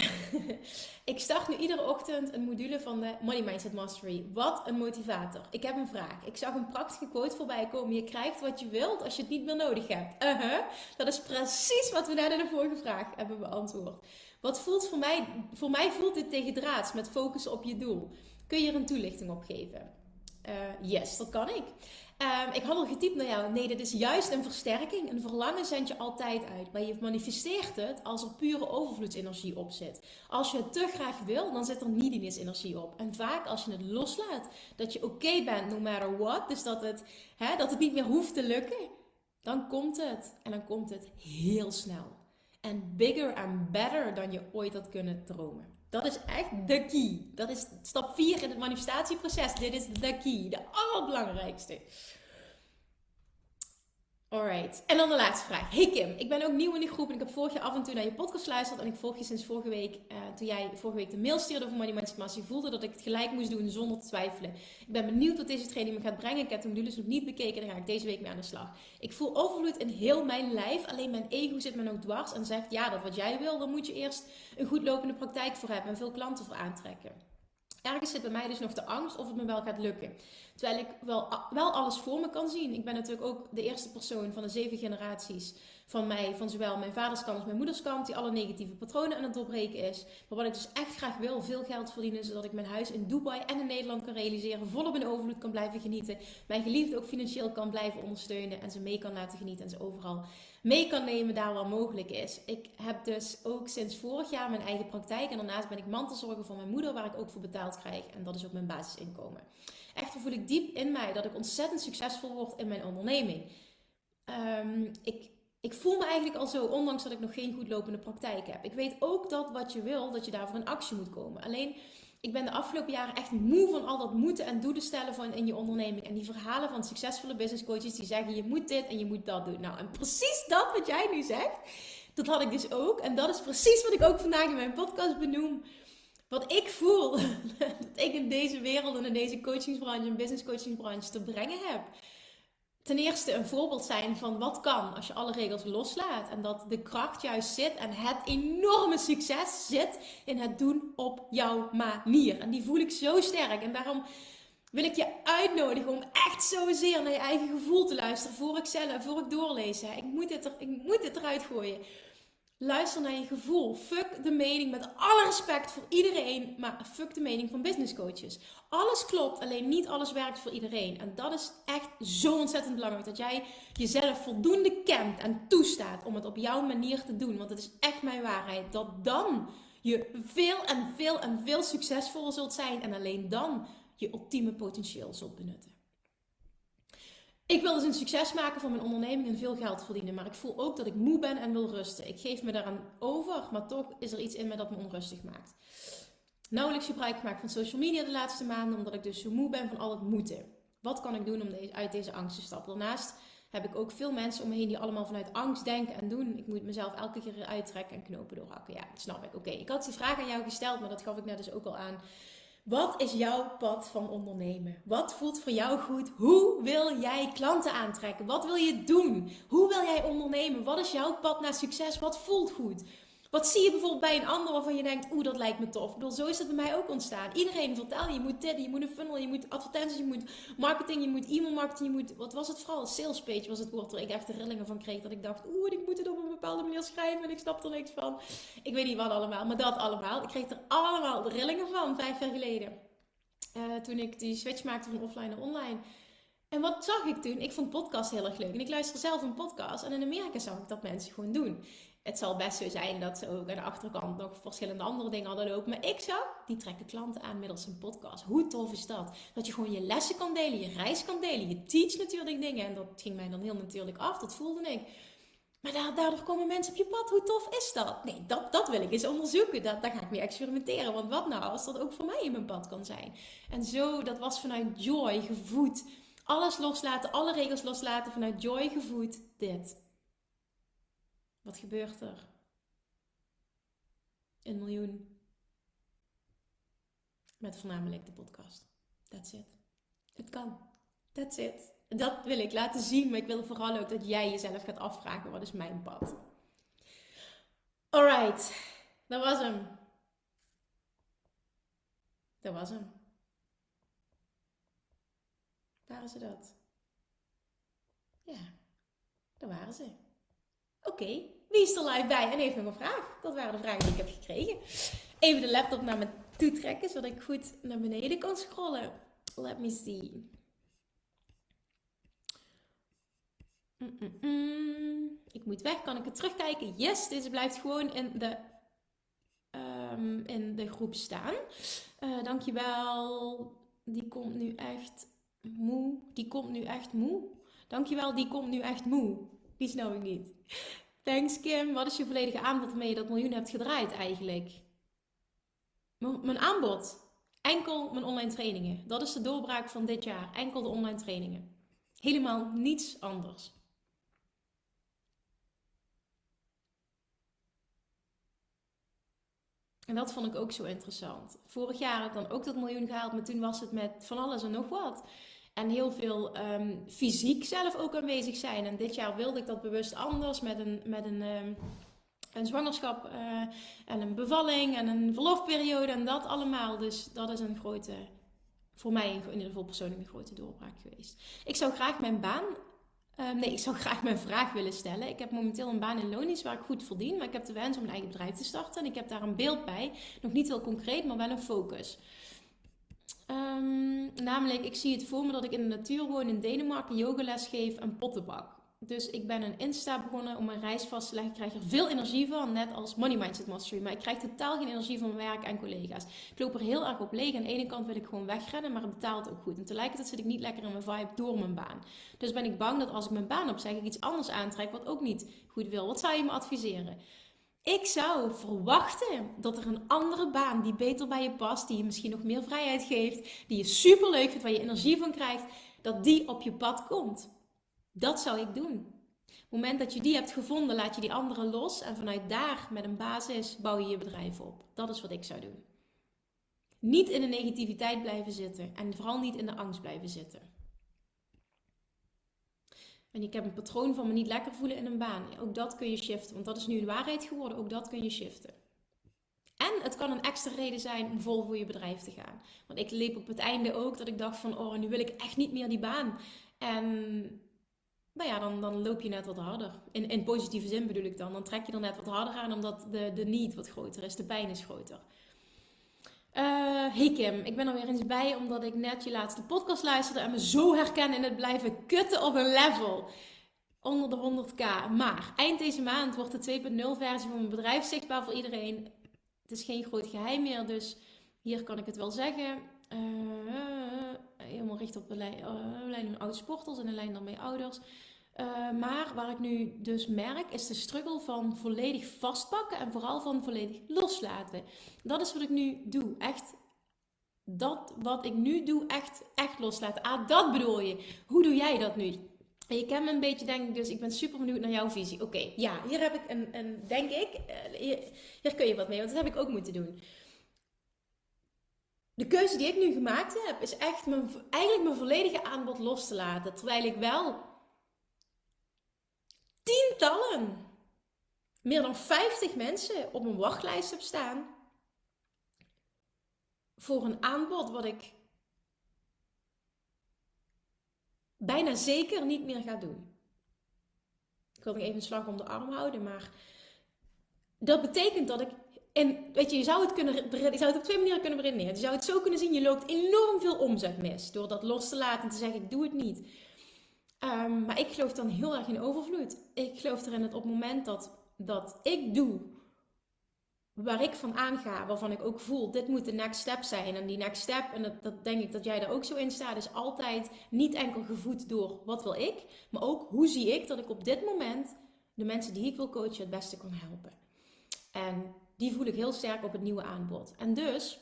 ik start nu iedere ochtend een module van de Money Mindset Mastery. Wat een motivator. Ik heb een vraag. Ik zag een prachtige quote voorbij komen. Je krijgt wat je wilt als je het niet meer nodig hebt. Uh -huh. Dat is precies wat we net in de vorige vraag hebben beantwoord. Wat voelt voor mij, voor mij voelt dit tegendraads met focus op je doel. Kun je er een toelichting op geven? Uh, yes, dat kan ik. Um, ik had al getypt naar jou. Nee, dit is juist een versterking. Een verlangen zend je altijd uit. Maar je manifesteert het als er pure overvloedsenergie op zit. Als je het te graag wil, dan zit er neediness-energie op. En vaak als je het loslaat, dat je oké bent, no matter what. Dus dat het, hè, dat het niet meer hoeft te lukken. Dan komt het. En dan komt het heel snel. En bigger and better dan je ooit had kunnen dromen. Dat is echt de key. Dat is stap 4 in het manifestatieproces. Dit is de key, de allerbelangrijkste. Alright. En dan de laatste vraag. Hey Kim, ik ben ook nieuw in die groep en ik heb vorig jaar af en toe naar je podcast geluisterd. En ik volg je sinds vorige week, uh, toen jij vorige week de mail stuurde over Money Mindset voelde dat ik het gelijk moest doen zonder te twijfelen. Ik ben benieuwd wat deze training me gaat brengen. Ik heb de modules nog niet bekeken, daar ga ik deze week mee aan de slag. Ik voel overvloed in heel mijn lijf, alleen mijn ego zit me nog dwars en zegt, ja, dat wat jij wil, dan moet je eerst een goed lopende praktijk voor hebben en veel klanten voor aantrekken. Ergens zit bij mij dus nog de angst of het me wel gaat lukken. Terwijl ik wel, wel alles voor me kan zien. Ik ben natuurlijk ook de eerste persoon van de zeven generaties van mij, van zowel mijn vaderskant als mijn moederskant, die alle negatieve patronen aan het doorbreken is. Maar wat ik dus echt graag wil, veel geld verdienen, zodat ik mijn huis in Dubai en in Nederland kan realiseren, volop in overvloed kan blijven genieten, mijn geliefde ook financieel kan blijven ondersteunen en ze mee kan laten genieten en ze overal mee kan nemen daar waar mogelijk is. Ik heb dus ook sinds vorig jaar mijn eigen praktijk en daarnaast ben ik mantelzorger voor mijn moeder, waar ik ook voor betaald krijg en dat is ook mijn basisinkomen. Echter voel ik diep in mij dat ik ontzettend succesvol word in mijn onderneming. Ehm, ik ik voel me eigenlijk al zo, ondanks dat ik nog geen goed lopende praktijk heb. Ik weet ook dat wat je wil, dat je daarvoor in actie moet komen. Alleen, ik ben de afgelopen jaren echt moe van al dat moeten en doelen stellen in je onderneming. En die verhalen van succesvolle business coaches die zeggen, je moet dit en je moet dat doen. Nou, en precies dat wat jij nu zegt, dat had ik dus ook. En dat is precies wat ik ook vandaag in mijn podcast benoem. Wat ik voel, dat ik in deze wereld en in deze coachingsbranche en business coachingsbranche te brengen heb ten eerste een voorbeeld zijn van wat kan als je alle regels loslaat. En dat de kracht juist zit en het enorme succes zit in het doen op jouw manier. En die voel ik zo sterk. En daarom wil ik je uitnodigen om echt zozeer naar je eigen gevoel te luisteren. Voor ik zelf, voor ik doorlees. Ik moet dit, er, ik moet dit eruit gooien. Luister naar je gevoel. Fuck de mening met alle respect voor iedereen, maar fuck de mening van business coaches. Alles klopt, alleen niet alles werkt voor iedereen. En dat is echt zo ontzettend belangrijk dat jij jezelf voldoende kent en toestaat om het op jouw manier te doen. Want het is echt mijn waarheid dat dan je veel en veel en veel succesvoller zult zijn en alleen dan je ultieme potentieel zult benutten. Ik wil dus een succes maken van mijn onderneming en veel geld verdienen. Maar ik voel ook dat ik moe ben en wil rusten. Ik geef me daaraan over, maar toch is er iets in me dat me onrustig maakt. Nauwelijks gebruik gemaakt van social media de laatste maanden, omdat ik dus zo moe ben van al het moeten. Wat kan ik doen om uit deze angst te stappen? Daarnaast heb ik ook veel mensen om me heen die allemaal vanuit angst denken en doen. Ik moet mezelf elke keer uittrekken en knopen doorhakken. Ja, dat snap ik. Oké, ik had die vraag aan jou gesteld, maar dat gaf ik net dus ook al aan. Wat is jouw pad van ondernemen? Wat voelt voor jou goed? Hoe wil jij klanten aantrekken? Wat wil je doen? Hoe wil jij ondernemen? Wat is jouw pad naar succes? Wat voelt goed? Wat zie je bijvoorbeeld bij een ander waarvan je denkt, oeh, dat lijkt me tof. Ik bedoel, zo is het bij mij ook ontstaan. Iedereen vertelt, je moet dit, je moet een funnel, je moet advertenties, je moet marketing, je moet e-mail marketing, je moet, wat was het vooral? Sales page was het woord waar ik echt de rillingen van kreeg. Dat ik dacht, oeh, ik moet het op een bepaalde manier schrijven en ik snap er niks van. Ik weet niet wat allemaal, maar dat allemaal. Ik kreeg er allemaal de rillingen van, vijf jaar geleden. Uh, toen ik die switch maakte van offline naar online. En wat zag ik toen? Ik vond podcast heel erg leuk. En ik luister zelf een podcast. En in Amerika zag ik dat mensen gewoon doen het zal best zo zijn dat ze ook aan de achterkant nog verschillende andere dingen hadden lopen. Maar ik zag, die trekken klanten aan middels een podcast. Hoe tof is dat? Dat je gewoon je lessen kan delen, je reis kan delen. Je teach natuurlijk dingen. En dat ging mij dan heel natuurlijk af. Dat voelde ik. Maar daardoor komen mensen op je pad. Hoe tof is dat? Nee, dat, dat wil ik eens onderzoeken. Dat, daar ga ik mee experimenteren. Want wat nou als dat ook voor mij in mijn pad kan zijn? En zo, dat was vanuit joy gevoed. Alles loslaten, alle regels loslaten. Vanuit joy gevoed. Dit. Wat gebeurt er? Een miljoen. Met voornamelijk de podcast. That's it. Het kan. That's it. Dat wil ik laten zien, maar ik wil vooral ook dat jij jezelf gaat afvragen: wat is mijn pad? Alright, dat was hem. Dat was hem. Waren ze dat? Ja, dat waren ze. Oké, wie is er live bij en heeft nog een vraag? Dat waren de vragen die ik heb gekregen. Even de laptop naar me toe trekken, zodat ik goed naar beneden kan scrollen. Let me see. Mm, mm, mm. Ik moet weg, kan ik het terugkijken? Yes, deze blijft gewoon in de, um, in de groep staan. Uh, dankjewel. Die komt nu echt moe. Die komt nu echt moe. Dankjewel, die komt nu echt moe. Die snap ik niet. Thanks Kim. Wat is je volledige aanbod waarmee je dat miljoen hebt gedraaid eigenlijk? Mijn aanbod. Enkel mijn online trainingen. Dat is de doorbraak van dit jaar. Enkel de online trainingen. Helemaal niets anders. En dat vond ik ook zo interessant. Vorig jaar had ik dan ook dat miljoen gehaald, maar toen was het met van alles en nog wat. En heel veel um, fysiek zelf ook aanwezig zijn. En dit jaar wilde ik dat bewust anders met een, met een, um, een zwangerschap uh, en een bevalling en een verlofperiode en dat allemaal. Dus dat is een grote, voor mij in ieder geval persoonlijk een grote doorbraak geweest. Ik zou graag mijn baan Ehm, nee, ik zou graag mijn vraag willen stellen. Ik heb momenteel een baan in loondienst waar ik goed verdien, maar ik heb de wens om een eigen bedrijf te starten. En ik heb daar een beeld bij. Nog niet heel concreet, maar wel een focus. Um, namelijk, ik zie het voor me dat ik in de natuur woon in Denemarken, yogales geef en pottenbak. Dus ik ben een Insta begonnen om mijn reis vast te leggen. Ik krijg er veel energie van, net als Money Mindset Mastery. Maar ik krijg totaal geen energie van mijn werk en collega's. Ik loop er heel erg op leeg. Aan de ene kant wil ik gewoon wegrennen, maar het betaalt ook goed. En tegelijkertijd zit ik niet lekker in mijn vibe door mijn baan. Dus ben ik bang dat als ik mijn baan opzeg, ik iets anders aantrek wat ook niet goed wil. Wat zou je me adviseren? Ik zou verwachten dat er een andere baan die beter bij je past, die je misschien nog meer vrijheid geeft, die je super leuk vindt, waar je energie van krijgt, dat die op je pad komt. Dat zou ik doen. Op het moment dat je die hebt gevonden, laat je die andere los en vanuit daar met een basis bouw je je bedrijf op. Dat is wat ik zou doen. Niet in de negativiteit blijven zitten en vooral niet in de angst blijven zitten. En ik heb een patroon van me niet lekker voelen in een baan. Ook dat kun je shiften, want dat is nu een waarheid geworden. Ook dat kun je shiften. En het kan een extra reden zijn om vol voor je bedrijf te gaan. Want ik leep op het einde ook dat ik dacht van, oh, nu wil ik echt niet meer die baan. En nou ja, dan, dan loop je net wat harder. In, in positieve zin bedoel ik dan. Dan trek je er net wat harder aan, omdat de, de need wat groter is. De pijn is groter. Uh, hey Kim, ik ben er weer eens bij omdat ik net je laatste podcast luisterde en me zo herken in het blijven kutten op een level. Onder de 100k. Maar eind deze maand wordt de 2.0 versie van mijn bedrijf zichtbaar voor iedereen. Het is geen groot geheim meer, dus hier kan ik het wel zeggen. Uh, helemaal richt op de lijn, uh, van oud sporters en de lijn dan bij ouders. Uh, maar waar ik nu dus merk, is de struggle van volledig vastpakken en vooral van volledig loslaten. Dat is wat ik nu doe. Echt dat wat ik nu doe, echt, echt loslaten. Ah, dat bedoel je. Hoe doe jij dat nu? Je kent me een beetje, denk ik, dus ik ben super benieuwd naar jouw visie. Oké, ja, hier heb ik een, een denk ik, hier, hier kun je wat mee, want dat heb ik ook moeten doen de keuze die ik nu gemaakt heb, is echt mijn, eigenlijk mijn volledige aanbod los te laten. Terwijl ik wel tientallen, meer dan 50 mensen op een wachtlijst heb staan voor een aanbod wat ik bijna zeker niet meer ga doen. Ik wil nog even een slag om de arm houden, maar dat betekent dat ik en weet je, je zou het, kunnen, je zou het op twee manieren kunnen beredeneren. Je zou het zo kunnen zien, je loopt enorm veel omzet mis. Door dat los te laten en te zeggen, ik doe het niet. Um, maar ik geloof dan heel erg in overvloed. Ik geloof erin dat op het moment dat, dat ik doe waar ik van aanga, waarvan ik ook voel, dit moet de next step zijn. En die next step, en dat, dat denk ik dat jij daar ook zo in staat, is altijd niet enkel gevoed door wat wil ik, maar ook hoe zie ik dat ik op dit moment de mensen die ik wil coachen het beste kan helpen. En die voel ik heel sterk op het nieuwe aanbod. En dus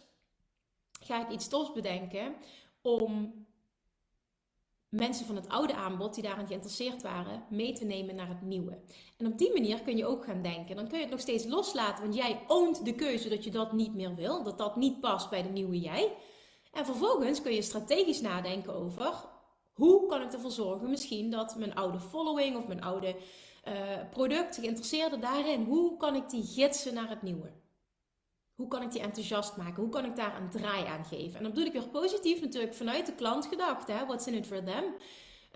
ga ik iets tofs bedenken om mensen van het oude aanbod die daarin geïnteresseerd waren, mee te nemen naar het nieuwe. En op die manier kun je ook gaan denken. Dan kun je het nog steeds loslaten, want jij oont de keuze dat je dat niet meer wil, dat dat niet past bij de nieuwe jij. En vervolgens kun je strategisch nadenken over hoe kan ik ervoor zorgen misschien dat mijn oude following of mijn oude uh, product, geïnteresseerde daarin. Hoe kan ik die gidsen naar het nieuwe? Hoe kan ik die enthousiast maken? Hoe kan ik daar een draai aan geven? En dan bedoel ik weer positief natuurlijk vanuit de klant gedacht. Hè? What's in it for them?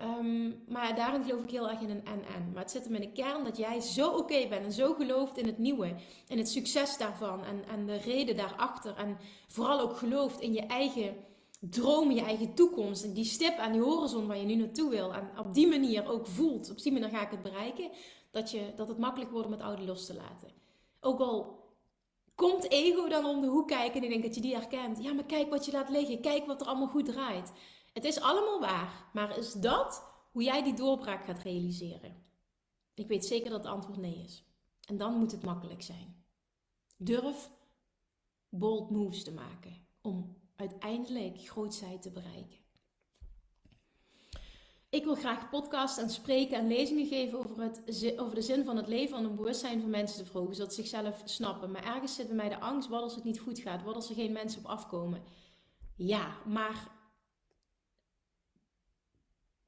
Um, maar daarin geloof ik heel erg in een en-en. Maar het zit hem in de kern dat jij zo oké bent en zo gelooft in het nieuwe. En het succes daarvan en, en de reden daarachter. En vooral ook gelooft in je eigen droom, je eigen toekomst. En die stip aan die horizon waar je nu naartoe wil. En op die manier ook voelt, op die manier ga ik het bereiken. Dat, je, dat het makkelijk wordt om het oude los te laten. Ook al komt ego dan om de hoek kijken en ik denk dat je die herkent. Ja, maar kijk wat je laat liggen. Kijk wat er allemaal goed draait. Het is allemaal waar. Maar is dat hoe jij die doorbraak gaat realiseren? Ik weet zeker dat het antwoord nee is. En dan moet het makkelijk zijn. Durf bold moves te maken om uiteindelijk grootheid te bereiken. Ik wil graag podcasts en spreken en lezingen geven over, het, over de zin van het leven en het bewustzijn van mensen te verhogen, zodat ze zichzelf snappen. Maar ergens zit bij mij de angst, wat als het niet goed gaat? Wat als er geen mensen op afkomen? Ja, maar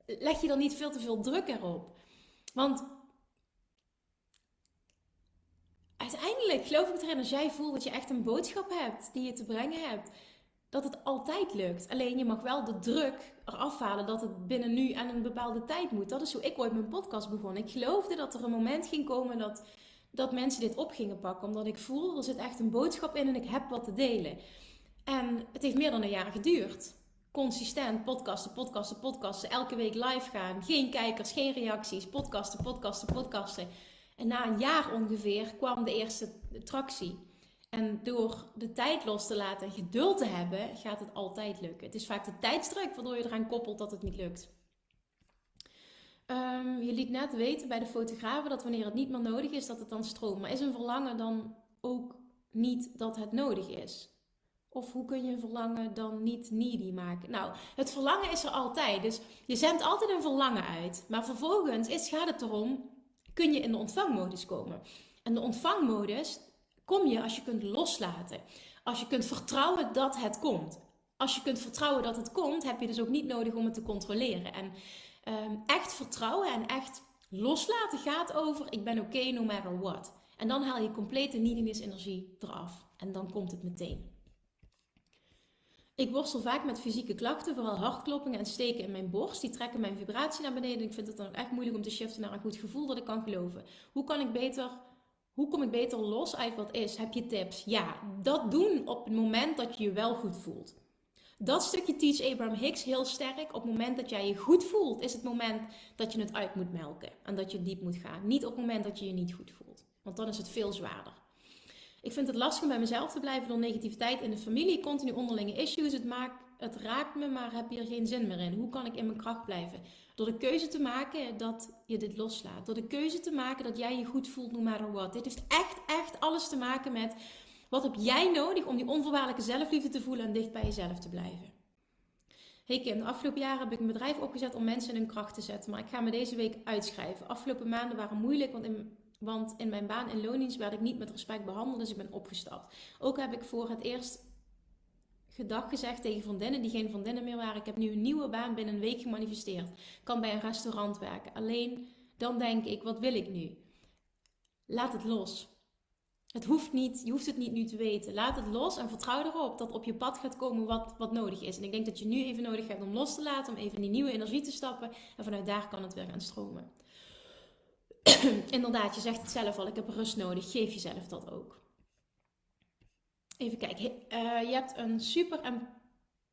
leg je dan niet veel te veel druk erop? Want uiteindelijk geloof ik erin, als jij voelt dat je echt een boodschap hebt die je te brengen hebt, dat het altijd lukt. Alleen je mag wel de druk eraf halen dat het binnen nu en een bepaalde tijd moet. Dat is hoe ik ooit mijn podcast begon. Ik geloofde dat er een moment ging komen dat, dat mensen dit op gingen pakken. Omdat ik voel, er zit echt een boodschap in en ik heb wat te delen. En het heeft meer dan een jaar geduurd. Consistent podcasten, podcasten, podcasten. Elke week live gaan. Geen kijkers, geen reacties. Podcasten, podcasten, podcasten. En na een jaar ongeveer kwam de eerste tractie. En door de tijd los te laten en geduld te hebben, gaat het altijd lukken. Het is vaak de tijdsdruk waardoor je eraan koppelt dat het niet lukt. Um, je liet net weten bij de fotografen dat wanneer het niet meer nodig is, dat het dan stroomt. Maar is een verlangen dan ook niet dat het nodig is? Of hoe kun je een verlangen dan niet needy maken? Nou, het verlangen is er altijd. Dus je zendt altijd een verlangen uit. Maar vervolgens is, gaat het erom, kun je in de ontvangmodus komen. En de ontvangmodus, kom je als je kunt loslaten. Als je kunt vertrouwen dat het komt. Als je kunt vertrouwen dat het komt, heb je dus ook niet nodig om het te controleren. En ehm, echt vertrouwen en echt loslaten gaat over: ik ben oké no matter what. En dan haal je complete neediness energie eraf. En dan komt het meteen. Ik worstel vaak met fysieke klachten, vooral hartkloppingen en steken in mijn borst. Die trekken mijn vibratie naar beneden. Ik vind het dan ook echt moeilijk om te shiften naar een goed gevoel dat ik kan geloven. Hoe kan ik beter hoe kom ik beter los uit wat is? Heb je tips? Ja, dat doen op het moment dat je je wel goed voelt. Dat stukje teach Abraham Hicks heel sterk. Op het moment dat jij je goed voelt, is het moment dat je het uit moet melken. En dat je diep moet gaan. Niet op het moment dat je je niet goed voelt. Want dan is het veel zwaarder. Ik vind het lastig om bij mezelf te blijven door negativiteit in de familie, continu onderlinge issues. Het, maakt, het raakt me, maar heb hier geen zin meer in. Hoe kan ik in mijn kracht blijven? Door de keuze te maken dat je dit loslaat. Door de keuze te maken dat jij je goed voelt, no matter what. Dit heeft echt, echt alles te maken met wat heb jij nodig om die onvoorwaardelijke zelfliefde te voelen en dicht bij jezelf te blijven. Hey Kim, de afgelopen jaren heb ik een bedrijf opgezet om mensen in hun kracht te zetten. Maar ik ga me deze week uitschrijven. Afgelopen maanden waren moeilijk, want in, want in mijn baan in loondienst werd ik niet met respect behandeld, dus ik ben opgestapt. Ook heb ik voor het eerst gedag gezegd tegen vriendinnen die geen vriendinnen meer waren. Ik heb nu een nieuwe baan binnen een week gemanifesteerd. Kan bij een restaurant werken. Alleen dan denk ik, wat wil ik nu? Laat het los. Het hoeft niet, je hoeft het niet nu te weten. Laat het los en vertrouw erop dat op je pad gaat komen wat, wat nodig is. En ik denk dat je nu even nodig hebt om los te laten, om even in die nieuwe energie te stappen. En vanuit daar kan het weer gaan stromen. Inderdaad, je zegt het zelf al, ik heb rust nodig. Geef jezelf dat ook. Even kijken. Uh, je hebt een super. En,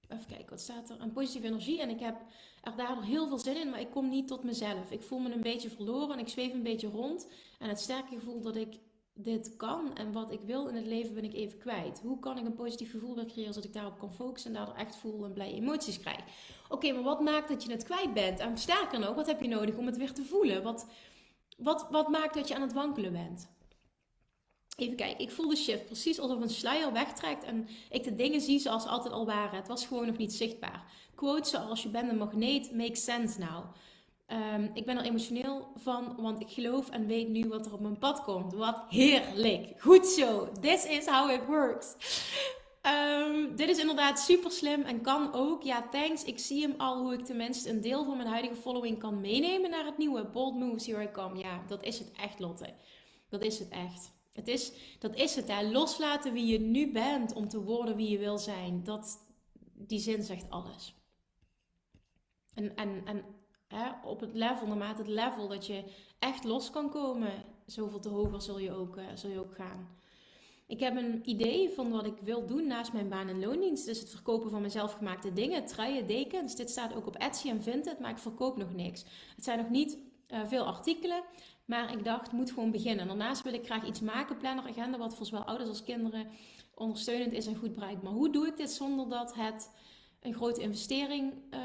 even kijken, wat staat er? Een positieve energie. En ik heb er daardoor heel veel zin in, maar ik kom niet tot mezelf. Ik voel me een beetje verloren en ik zweef een beetje rond. En het sterke gevoel dat ik dit kan en wat ik wil in het leven ben ik even kwijt. Hoe kan ik een positief gevoel weer creëren zodat ik daarop kan focussen en daardoor echt voel en blij emoties krijg? Oké, maar wat maakt dat je het kwijt bent? En sterker nog, wat heb je nodig om het weer te voelen? Wat, wat, wat maakt dat je aan het wankelen bent? Even kijken, ik voel de shift precies alsof een sluier wegtrekt en ik de dingen zie zoals altijd al waren. Het was gewoon nog niet zichtbaar. Quotes zoals je bent een magneet, make sense now. Um, ik ben er emotioneel van, want ik geloof en weet nu wat er op mijn pad komt. Wat heerlijk. Goed zo. This is how it works. Um, dit is inderdaad super slim en kan ook. Ja, thanks. Ik zie hem al hoe ik tenminste een deel van mijn huidige following kan meenemen naar het nieuwe. Bold moves, here I come. Ja, dat is het echt, Lotte. Dat is het echt. Het is, dat is het, hè. Loslaten wie je nu bent om te worden wie je wil zijn. Dat, die zin zegt alles. En, en, en hè, op het level, naarmate het level dat je echt los kan komen, zoveel te hoger zul je ook, uh, je ook gaan. Ik heb een idee van wat ik wil doen naast mijn baan en loondienst. Dus het verkopen van mijn zelfgemaakte dingen, truien, dekens. Dit staat ook op Etsy en Vinted, maar ik verkoop nog niks. Het zijn nog niet uh, veel artikelen. Maar ik dacht, moet gewoon beginnen. Daarnaast wil ik graag iets maken, planner, agenda, wat voor zowel ouders als kinderen ondersteunend is en goed bereikt. Maar hoe doe ik dit zonder dat het een grote investering uh,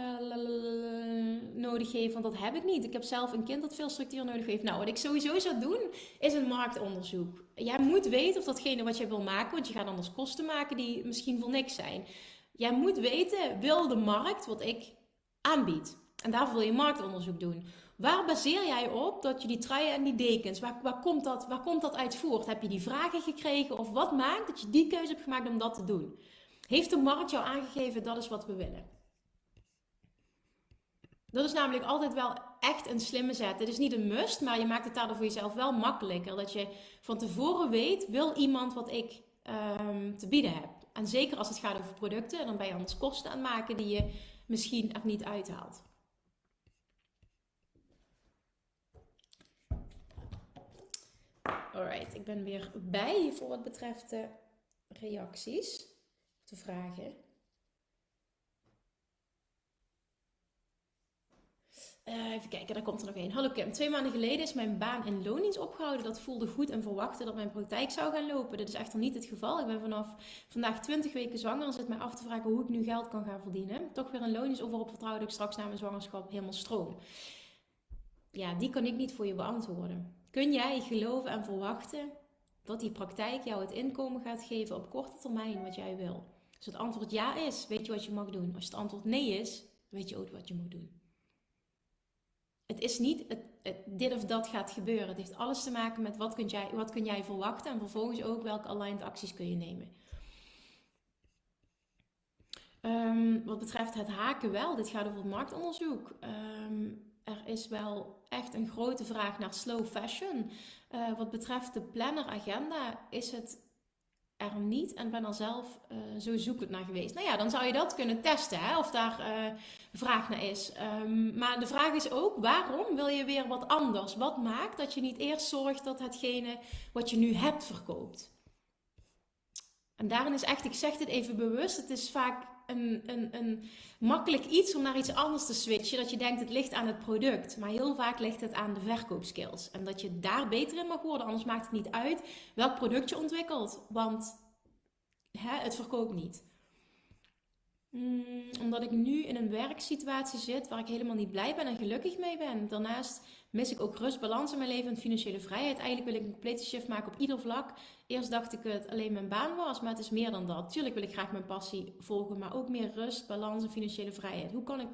nodig heeft? Want dat heb ik niet. Ik heb zelf een kind dat veel structuur nodig heeft. Nou, wat ik sowieso zou doen, is een marktonderzoek. Jij moet weten of datgene wat je wil maken, want je gaat anders kosten maken die misschien voor niks zijn. Jij moet weten, wil de markt wat ik aanbied? En daarvoor wil je marktonderzoek doen. Waar baseer jij op dat je die truien en die dekens, waar, waar, komt dat, waar komt dat uit voort? Heb je die vragen gekregen of wat maakt dat je die keuze hebt gemaakt om dat te doen? Heeft de markt jou aangegeven dat is wat we willen? Dat is namelijk altijd wel echt een slimme zet. Het is niet een must, maar je maakt het daardoor voor jezelf wel makkelijker. Dat je van tevoren weet, wil iemand wat ik um, te bieden heb? En zeker als het gaat over producten, dan ben je anders kosten aan het maken die je misschien er niet uithaalt. Alright, ik ben weer bij voor wat betreft de reacties, de vragen. Uh, even kijken, daar komt er nog één. Hallo Kim, twee maanden geleden is mijn baan in loondienst opgehouden. Dat voelde goed en verwachtte dat mijn praktijk zou gaan lopen. Dit is echter niet het geval. Ik ben vanaf vandaag 20 weken zwanger en zit mij af te vragen hoe ik nu geld kan gaan verdienen. Toch weer een loondienst of op vertrouwde ik straks na mijn zwangerschap helemaal stroom. Ja, die kan ik niet voor je beantwoorden. Kun jij geloven en verwachten dat die praktijk jou het inkomen gaat geven op korte termijn wat jij wil? Als het antwoord ja is, weet je wat je mag doen. Als het antwoord nee is, weet je ook wat je moet doen. Het is niet het, dit of dat gaat gebeuren. Het heeft alles te maken met wat kun, jij, wat kun jij verwachten en vervolgens ook welke aligned acties kun je nemen. Um, wat betreft het haken wel, dit gaat over het marktonderzoek. Um, er is wel echt een grote vraag naar slow fashion. Uh, wat betreft de planner-agenda is het er niet en ben er zelf uh, zo zoekend naar geweest. Nou ja, dan zou je dat kunnen testen, hè, of daar uh, vraag naar is. Um, maar de vraag is ook, waarom wil je weer wat anders? Wat maakt dat je niet eerst zorgt dat hetgene wat je nu hebt verkoopt? En daarin is echt, ik zeg dit even bewust, het is vaak een, makkelijk iets om naar iets anders te switchen. Dat je denkt het ligt aan het product. Maar heel vaak ligt het aan de verkoopskills. En dat je daar beter in mag worden. Anders maakt het niet uit welk product je ontwikkelt. Want hè, het verkoopt niet. Hmm, omdat ik nu in een werksituatie zit waar ik helemaal niet blij ben en gelukkig mee ben. Daarnaast mis ik ook rust, balans in mijn leven en financiële vrijheid. Eigenlijk wil ik een complete shift maken op ieder vlak. Eerst dacht ik het alleen mijn baan was, maar het is meer dan dat. Tuurlijk wil ik graag mijn passie volgen, maar ook meer rust, balans en financiële vrijheid. Hoe kan ik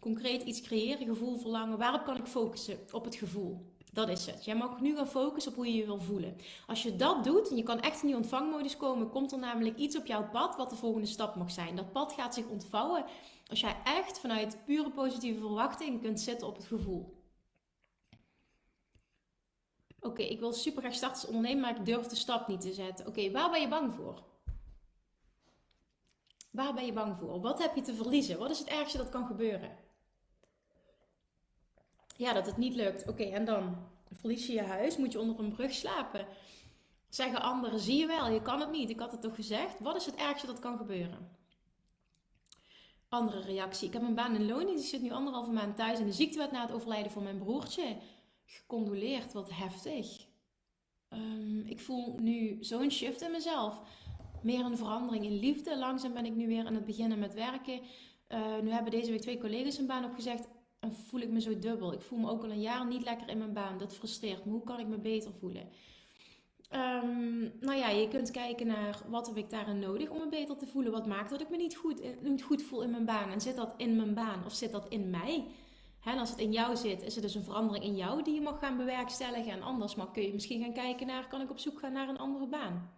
concreet iets creëren, gevoel verlangen? Waarop kan ik focussen? Op het gevoel. Dat is het. Jij mag nu gaan focussen op hoe je je wil voelen. Als je dat doet en je kan echt in die ontvangmodus komen, komt er namelijk iets op jouw pad wat de volgende stap mag zijn. Dat pad gaat zich ontvouwen als jij echt vanuit pure positieve verwachting kunt zitten op het gevoel. Oké, ik wil super graag starten als ondernemer, maar ik durf de stap niet te zetten. Oké, waar ben je bang voor? Waar ben je bang voor? Wat heb je te verliezen? Wat is het ergste dat kan gebeuren? Ja, dat het niet lukt. Oké, en dan verlies je je huis, moet je onder een brug slapen. Zeggen anderen, zie je wel, je kan het niet. Ik had het toch gezegd? Wat is het ergste dat kan gebeuren? Andere reactie. Ik heb een baan in loondienst. Ik zit nu anderhalve maand thuis in de ziektewet na het overlijden van mijn broertje. Gecondoleerd, wat heftig. Um, ik voel nu zo'n shift in mezelf. Meer een verandering in liefde. Langzaam ben ik nu weer aan het beginnen met werken. Uh, nu hebben deze week twee collega's een baan opgezegd en voel ik me zo dubbel. Ik voel me ook al een jaar niet lekker in mijn baan. Dat frustreert me. Hoe kan ik me beter voelen? Um, nou ja, je kunt kijken naar wat heb ik daarin nodig om me beter te voelen. Wat maakt dat ik me niet goed, niet goed voel in mijn baan? En zit dat in mijn baan of zit dat in mij? en als het in jou zit, is er dus een verandering in jou die je mag gaan bewerkstelligen. En anders mag, kun je misschien gaan kijken naar, kan ik op zoek gaan naar een andere baan?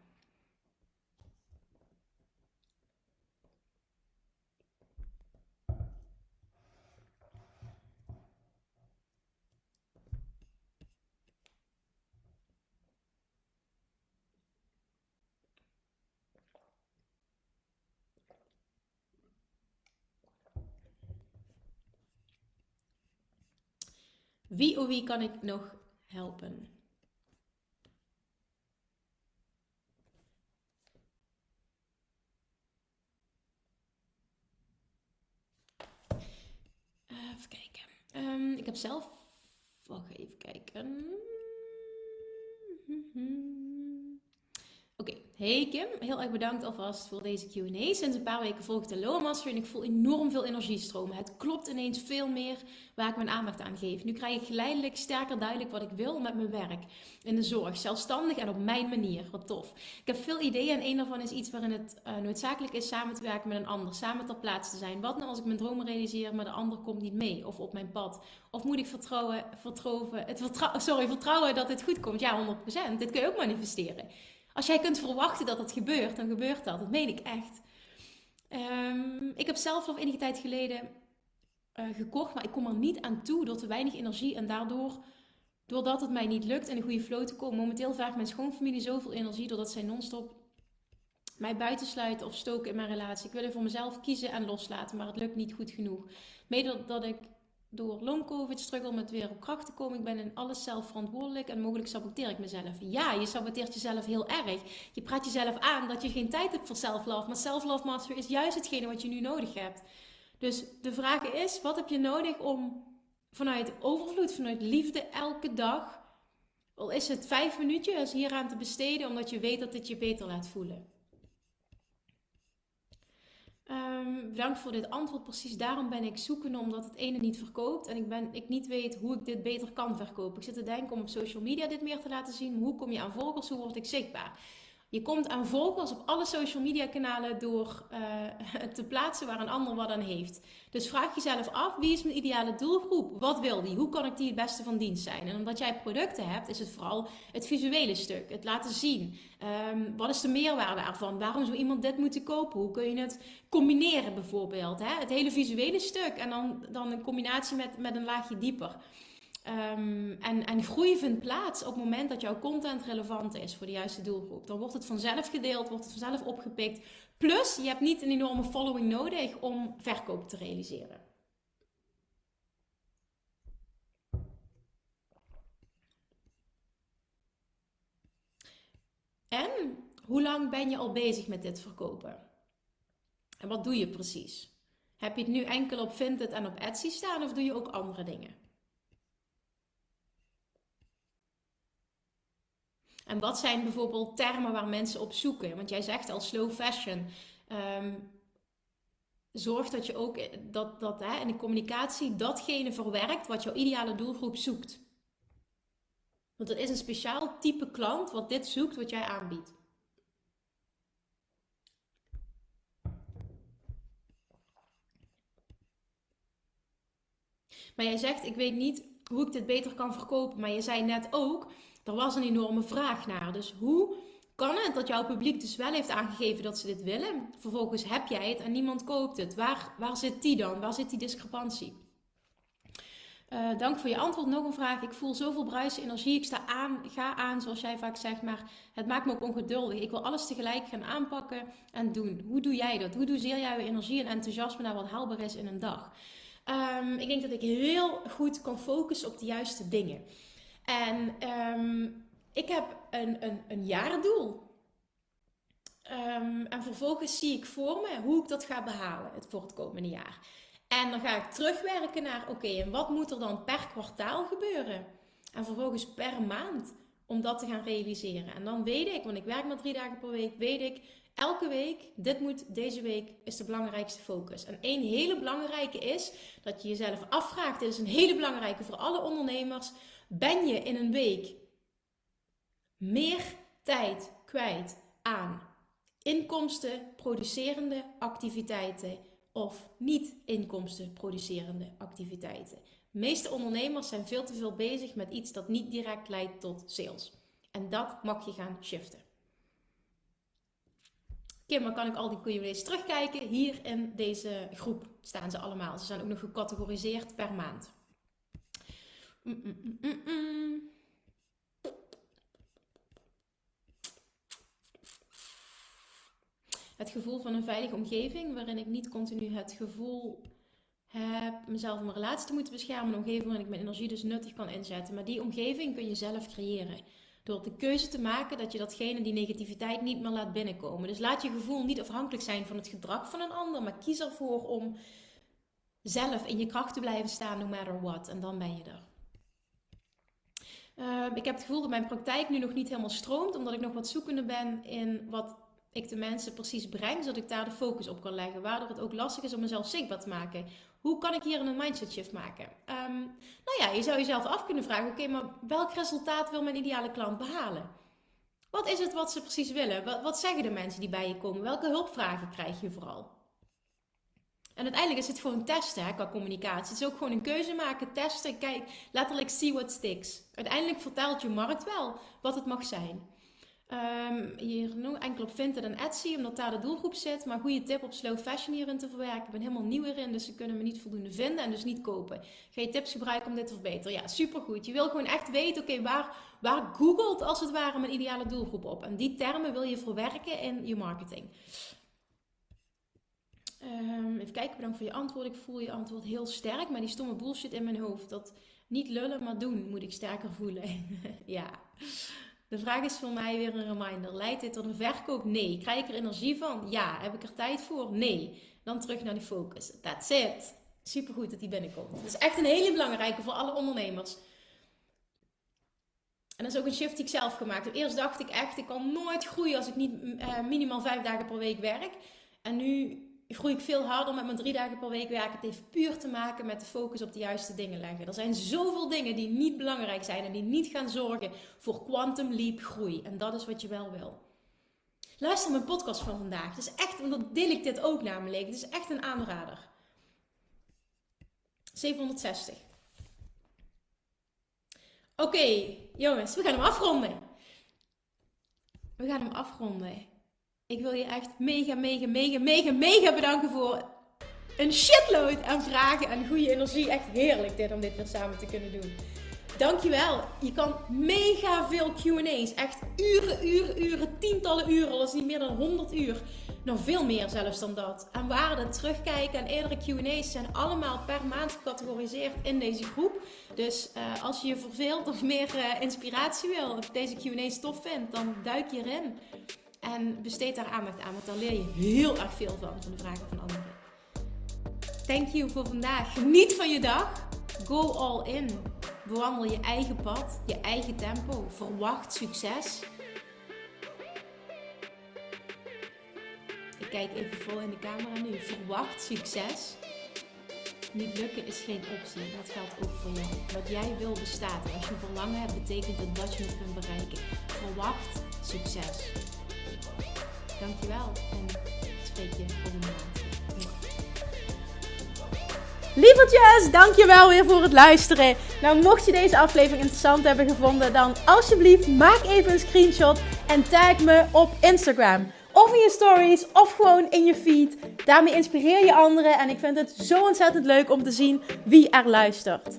Wie of wie kan ik nog helpen? Even kijken. Um, ik heb zelf. Wacht even kijken. Oké, hey Kim, heel erg bedankt alvast voor deze Q&A. Sinds een paar weken volg ik de Low Master en ik voel enorm veel energie stromen. Het klopt ineens veel meer waar ik mijn aandacht aan geef. Nu krijg ik geleidelijk sterker duidelijk wat ik wil met mijn werk. In de zorg, zelfstandig en op mijn manier. Wat tof. Ik heb veel ideeën en een daarvan is iets waarin het uh, noodzakelijk is samen te werken met een ander. Samen ter plaatse te zijn. Wat nou als ik mijn dromen realiseer, maar de ander komt niet mee of op mijn pad? Of moet ik vertrouwen, vertrouwen, het sorry, vertrouwen dat het goed komt? Ja, 100%. Dit kun je ook manifesteren. Als jij kunt verwachten dat het gebeurt, dan gebeurt dat. Dat meen ik echt. Um, ik heb zelf al enige tijd geleden uh, gekocht, maar ik kom er niet aan toe door te weinig energie. En daardoor, doordat het mij niet lukt in een goede flow te komen. Momenteel vraagt mijn schoonfamilie zoveel energie doordat zij non-stop mij buitensluiten of stoken in mijn relatie. Ik wil er voor mezelf kiezen en loslaten, maar het lukt niet goed genoeg. Mede dat ik door long-covid struggle met weer op kracht te komen. Ik ben in alles zelf verantwoordelijk en mogelijk saboteer ik mezelf. Ja, je saboteert jezelf heel erg. Je praat jezelf aan dat je geen tijd hebt voor self-love. Maar self-love mastery is juist hetgene wat je nu nodig hebt. Dus de vraag is, wat heb je nodig om vanuit overvloed, vanuit liefde elke dag... Al is het vijf minuutjes hieraan te besteden, omdat je weet dat dit je beter laat voelen. Um, bedankt voor dit antwoord. Precies daarom ben ik zoekende, omdat het ene niet verkoopt. En ik, ben, ik niet weet hoe ik dit beter kan verkopen. Ik zit te denken om op social media dit meer te laten zien. hoe kom je aan volgers? Hoe word ik zichtbaar? Je komt aan volgers op alle social media kanalen door uh, te plaatsen waar een ander wat aan heeft. Dus vraag jezelf af, wie is mijn ideale doelgroep? Wat wil die? Hoe kan ik die het beste van dienst zijn? En omdat jij producten hebt, is het vooral het visuele stuk. Het laten zien. Um, wat is de meerwaarde ervan? Waarom zou iemand dit moeten kopen? Hoe kun je het combineren bijvoorbeeld? Hè? Het hele visuele stuk en dan, dan een combinatie met, met een laagje dieper. Um, en, en groei vindt plaats op het moment dat jouw content relevant is voor de juiste doelgroep. Dan wordt het vanzelf gedeeld, wordt het vanzelf opgepikt. Plus, je hebt niet een enorme following nodig om verkoop te realiseren. En hoe lang ben je al bezig met dit verkopen? En wat doe je precies? Heb je het nu enkel op Vinted en op Etsy staan of doe je ook andere dingen? En wat zijn bijvoorbeeld termen waar mensen op zoeken? Want jij zegt al slow fashion. Um, zorg dat je ook dat, dat hè, in de communicatie datgene verwerkt wat jouw ideale doelgroep zoekt. Want het is een speciaal type klant wat dit zoekt, wat jij aanbiedt. Maar jij zegt, ik weet niet hoe ik dit beter kan verkopen. Maar je zei net ook, er was een enorme vraag naar. Dus hoe kan het dat jouw publiek dus wel heeft aangegeven dat ze dit willen? Vervolgens heb jij het en niemand koopt het. Waar, waar zit die dan? Waar zit die discrepantie? Uh, dank voor je antwoord. Nog een vraag. Ik voel zoveel bruisenergie. Ik sta aan, ga aan, zoals jij vaak zegt. Maar het maakt me ook ongeduldig. Ik wil alles tegelijk gaan aanpakken en doen. Hoe doe jij dat? Hoe doseer jij je energie en enthousiasme naar wat haalbaar is in een dag? Um, ik denk dat ik heel goed kan focussen op de juiste dingen. En um, ik heb een, een, een jaardoel. Um, en vervolgens zie ik voor me hoe ik dat ga behalen voor het komende jaar. En dan ga ik terugwerken naar, oké, en wat moet er dan per kwartaal gebeuren? En vervolgens per maand om dat te gaan realiseren. En dan weet ik, want ik werk maar drie dagen per week, weet ik, elke week, dit moet deze week, is de belangrijkste focus. En één hele belangrijke is dat je jezelf afvraagt, dit is een hele belangrijke voor alle ondernemers, ben je in een week meer tijd kwijt aan inkomsten producerende activiteiten of niet inkomsten producerende activiteiten? De meeste ondernemers zijn veel te veel bezig met iets dat niet direct leidt tot sales. En dat mag je gaan shiften. Kim, dan kan ik al die QA's terugkijken. Hier in deze groep staan ze allemaal. Ze zijn ook nog gecategoriseerd per maand. Het gevoel van een veilige omgeving, waarin ik niet continu het gevoel heb mezelf in mijn relatie te moeten beschermen. Een omgeving waarin ik mijn energie dus nuttig kan inzetten. Maar die omgeving kun je zelf creëren. Door de keuze te maken dat je datgene, die negativiteit, niet meer laat binnenkomen. Dus laat je gevoel niet afhankelijk zijn van het gedrag van een ander. Maar kies ervoor om zelf in je kracht te blijven staan, no matter what. En dan ben je er. Ehm, ik heb het gevoel dat mijn praktijk nu nog niet helemaal stroomt, omdat ik nog wat zoekende ben in wat ik de mensen precies breng, zodat ik daar de focus op kan leggen. Waardoor het ook lastig is om mezelf zichtbaar te maken. Hoe kan ik hier een mindset shift maken? Um, nou ja, je zou jezelf af kunnen vragen: oké, maar welk resultaat wil mijn ideale klant behalen? Wat is het wat ze precies willen? Wat zeggen de mensen die bij je komen? Welke hulpvragen krijg je vooral? En uiteindelijk is het gewoon testen hè, qua communicatie. Het is ook gewoon een keuze maken, testen, kijk, letterlijk see what sticks. Uiteindelijk vertelt je markt wel wat het mag zijn. Um, hier nog enkel op Vinted en Etsy, omdat daar de doelgroep zit. Maar goede tip op slow fashion hierin te verwerken. Ik ben helemaal nieuw hierin, dus ze kunnen me niet voldoende vinden en dus niet kopen. Ga je tips gebruiken om dit te verbeteren? Ja, supergoed. Je wil gewoon echt weten, oké, waar, waar googelt als het ware mijn ideale doelgroep op? En die termen wil je verwerken in je marketing. Um, even kijken, bedankt voor je antwoord. Ik voel je antwoord heel sterk, maar die stomme bullshit in mijn hoofd. Dat niet lullen, maar doen moet ik sterker voelen. ja. De vraag is voor mij weer een reminder. Leidt dit tot een verkoop? Nee. Krijg ik er energie van? Ja. Heb ik er tijd voor? Nee. Dan terug naar die focus. That's it. Supergoed dat die binnenkomt. Dat is echt een hele belangrijke voor alle ondernemers. En dat is ook een shift die ik zelf gemaakt heb. Eerst dacht ik echt, ik kan nooit groeien als ik niet uh, minimaal vijf dagen per week werk. En nu groei ik veel harder met mijn drie dagen per week werken. Het heeft puur te maken met de focus op de juiste dingen leggen. Er zijn zoveel dingen die niet belangrijk zijn en die niet gaan zorgen voor quantum leap groei. En dat is wat je wel wil. Luister mijn podcast van vandaag. Het is echt, want dan deel ik dit ook namelijk. Het is echt een aanrader. 760. Oké, jongens, we gaan hem afronden. We gaan hem afronden. Ik wil je echt mega, mega, mega, mega, mega bedanken voor een shitload aan vragen en goede energie. Echt heerlijk dit om dit weer samen te kunnen doen. Dankjewel. Je kan mega veel Q&A's. Echt uren, uren, uren, tientallen uren. Al is niet meer dan 100 uur. Nog veel meer zelfs dan dat. En waarde terugkijken en eerdere Q&A's zijn allemaal per maand gecategoriseerd in deze groep. Dus uh, als je je verveelt of meer uh, inspiratie wil of deze Q&A's tof vindt, dan duik je erin. En besteed daar aandacht aan, want daar leer je heel erg veel van, van de vragen van anderen. Thank you voor vandaag. Geniet van je dag. Go all in. Bewandel je eigen pad, je eigen tempo. Verwacht succes. Ik kijk even vol in de camera nu. Verwacht succes. Niet lukken is geen optie. Dat geldt ook voor jou. Wat jij wil bestaat. Als je verlangen hebt, betekent dat dat je het kunt bereiken. Verwacht succes. Dankjewel en spreek je volgende maand. Dankjewel weer voor het luisteren. Nou, mocht je deze aflevering interessant hebben gevonden, dan alsjeblieft maak even een screenshot en tag me op Instagram. Of in je stories, of gewoon in je feed. Daarmee inspireer je anderen en ik vind het zo ontzettend leuk om te zien wie er luistert.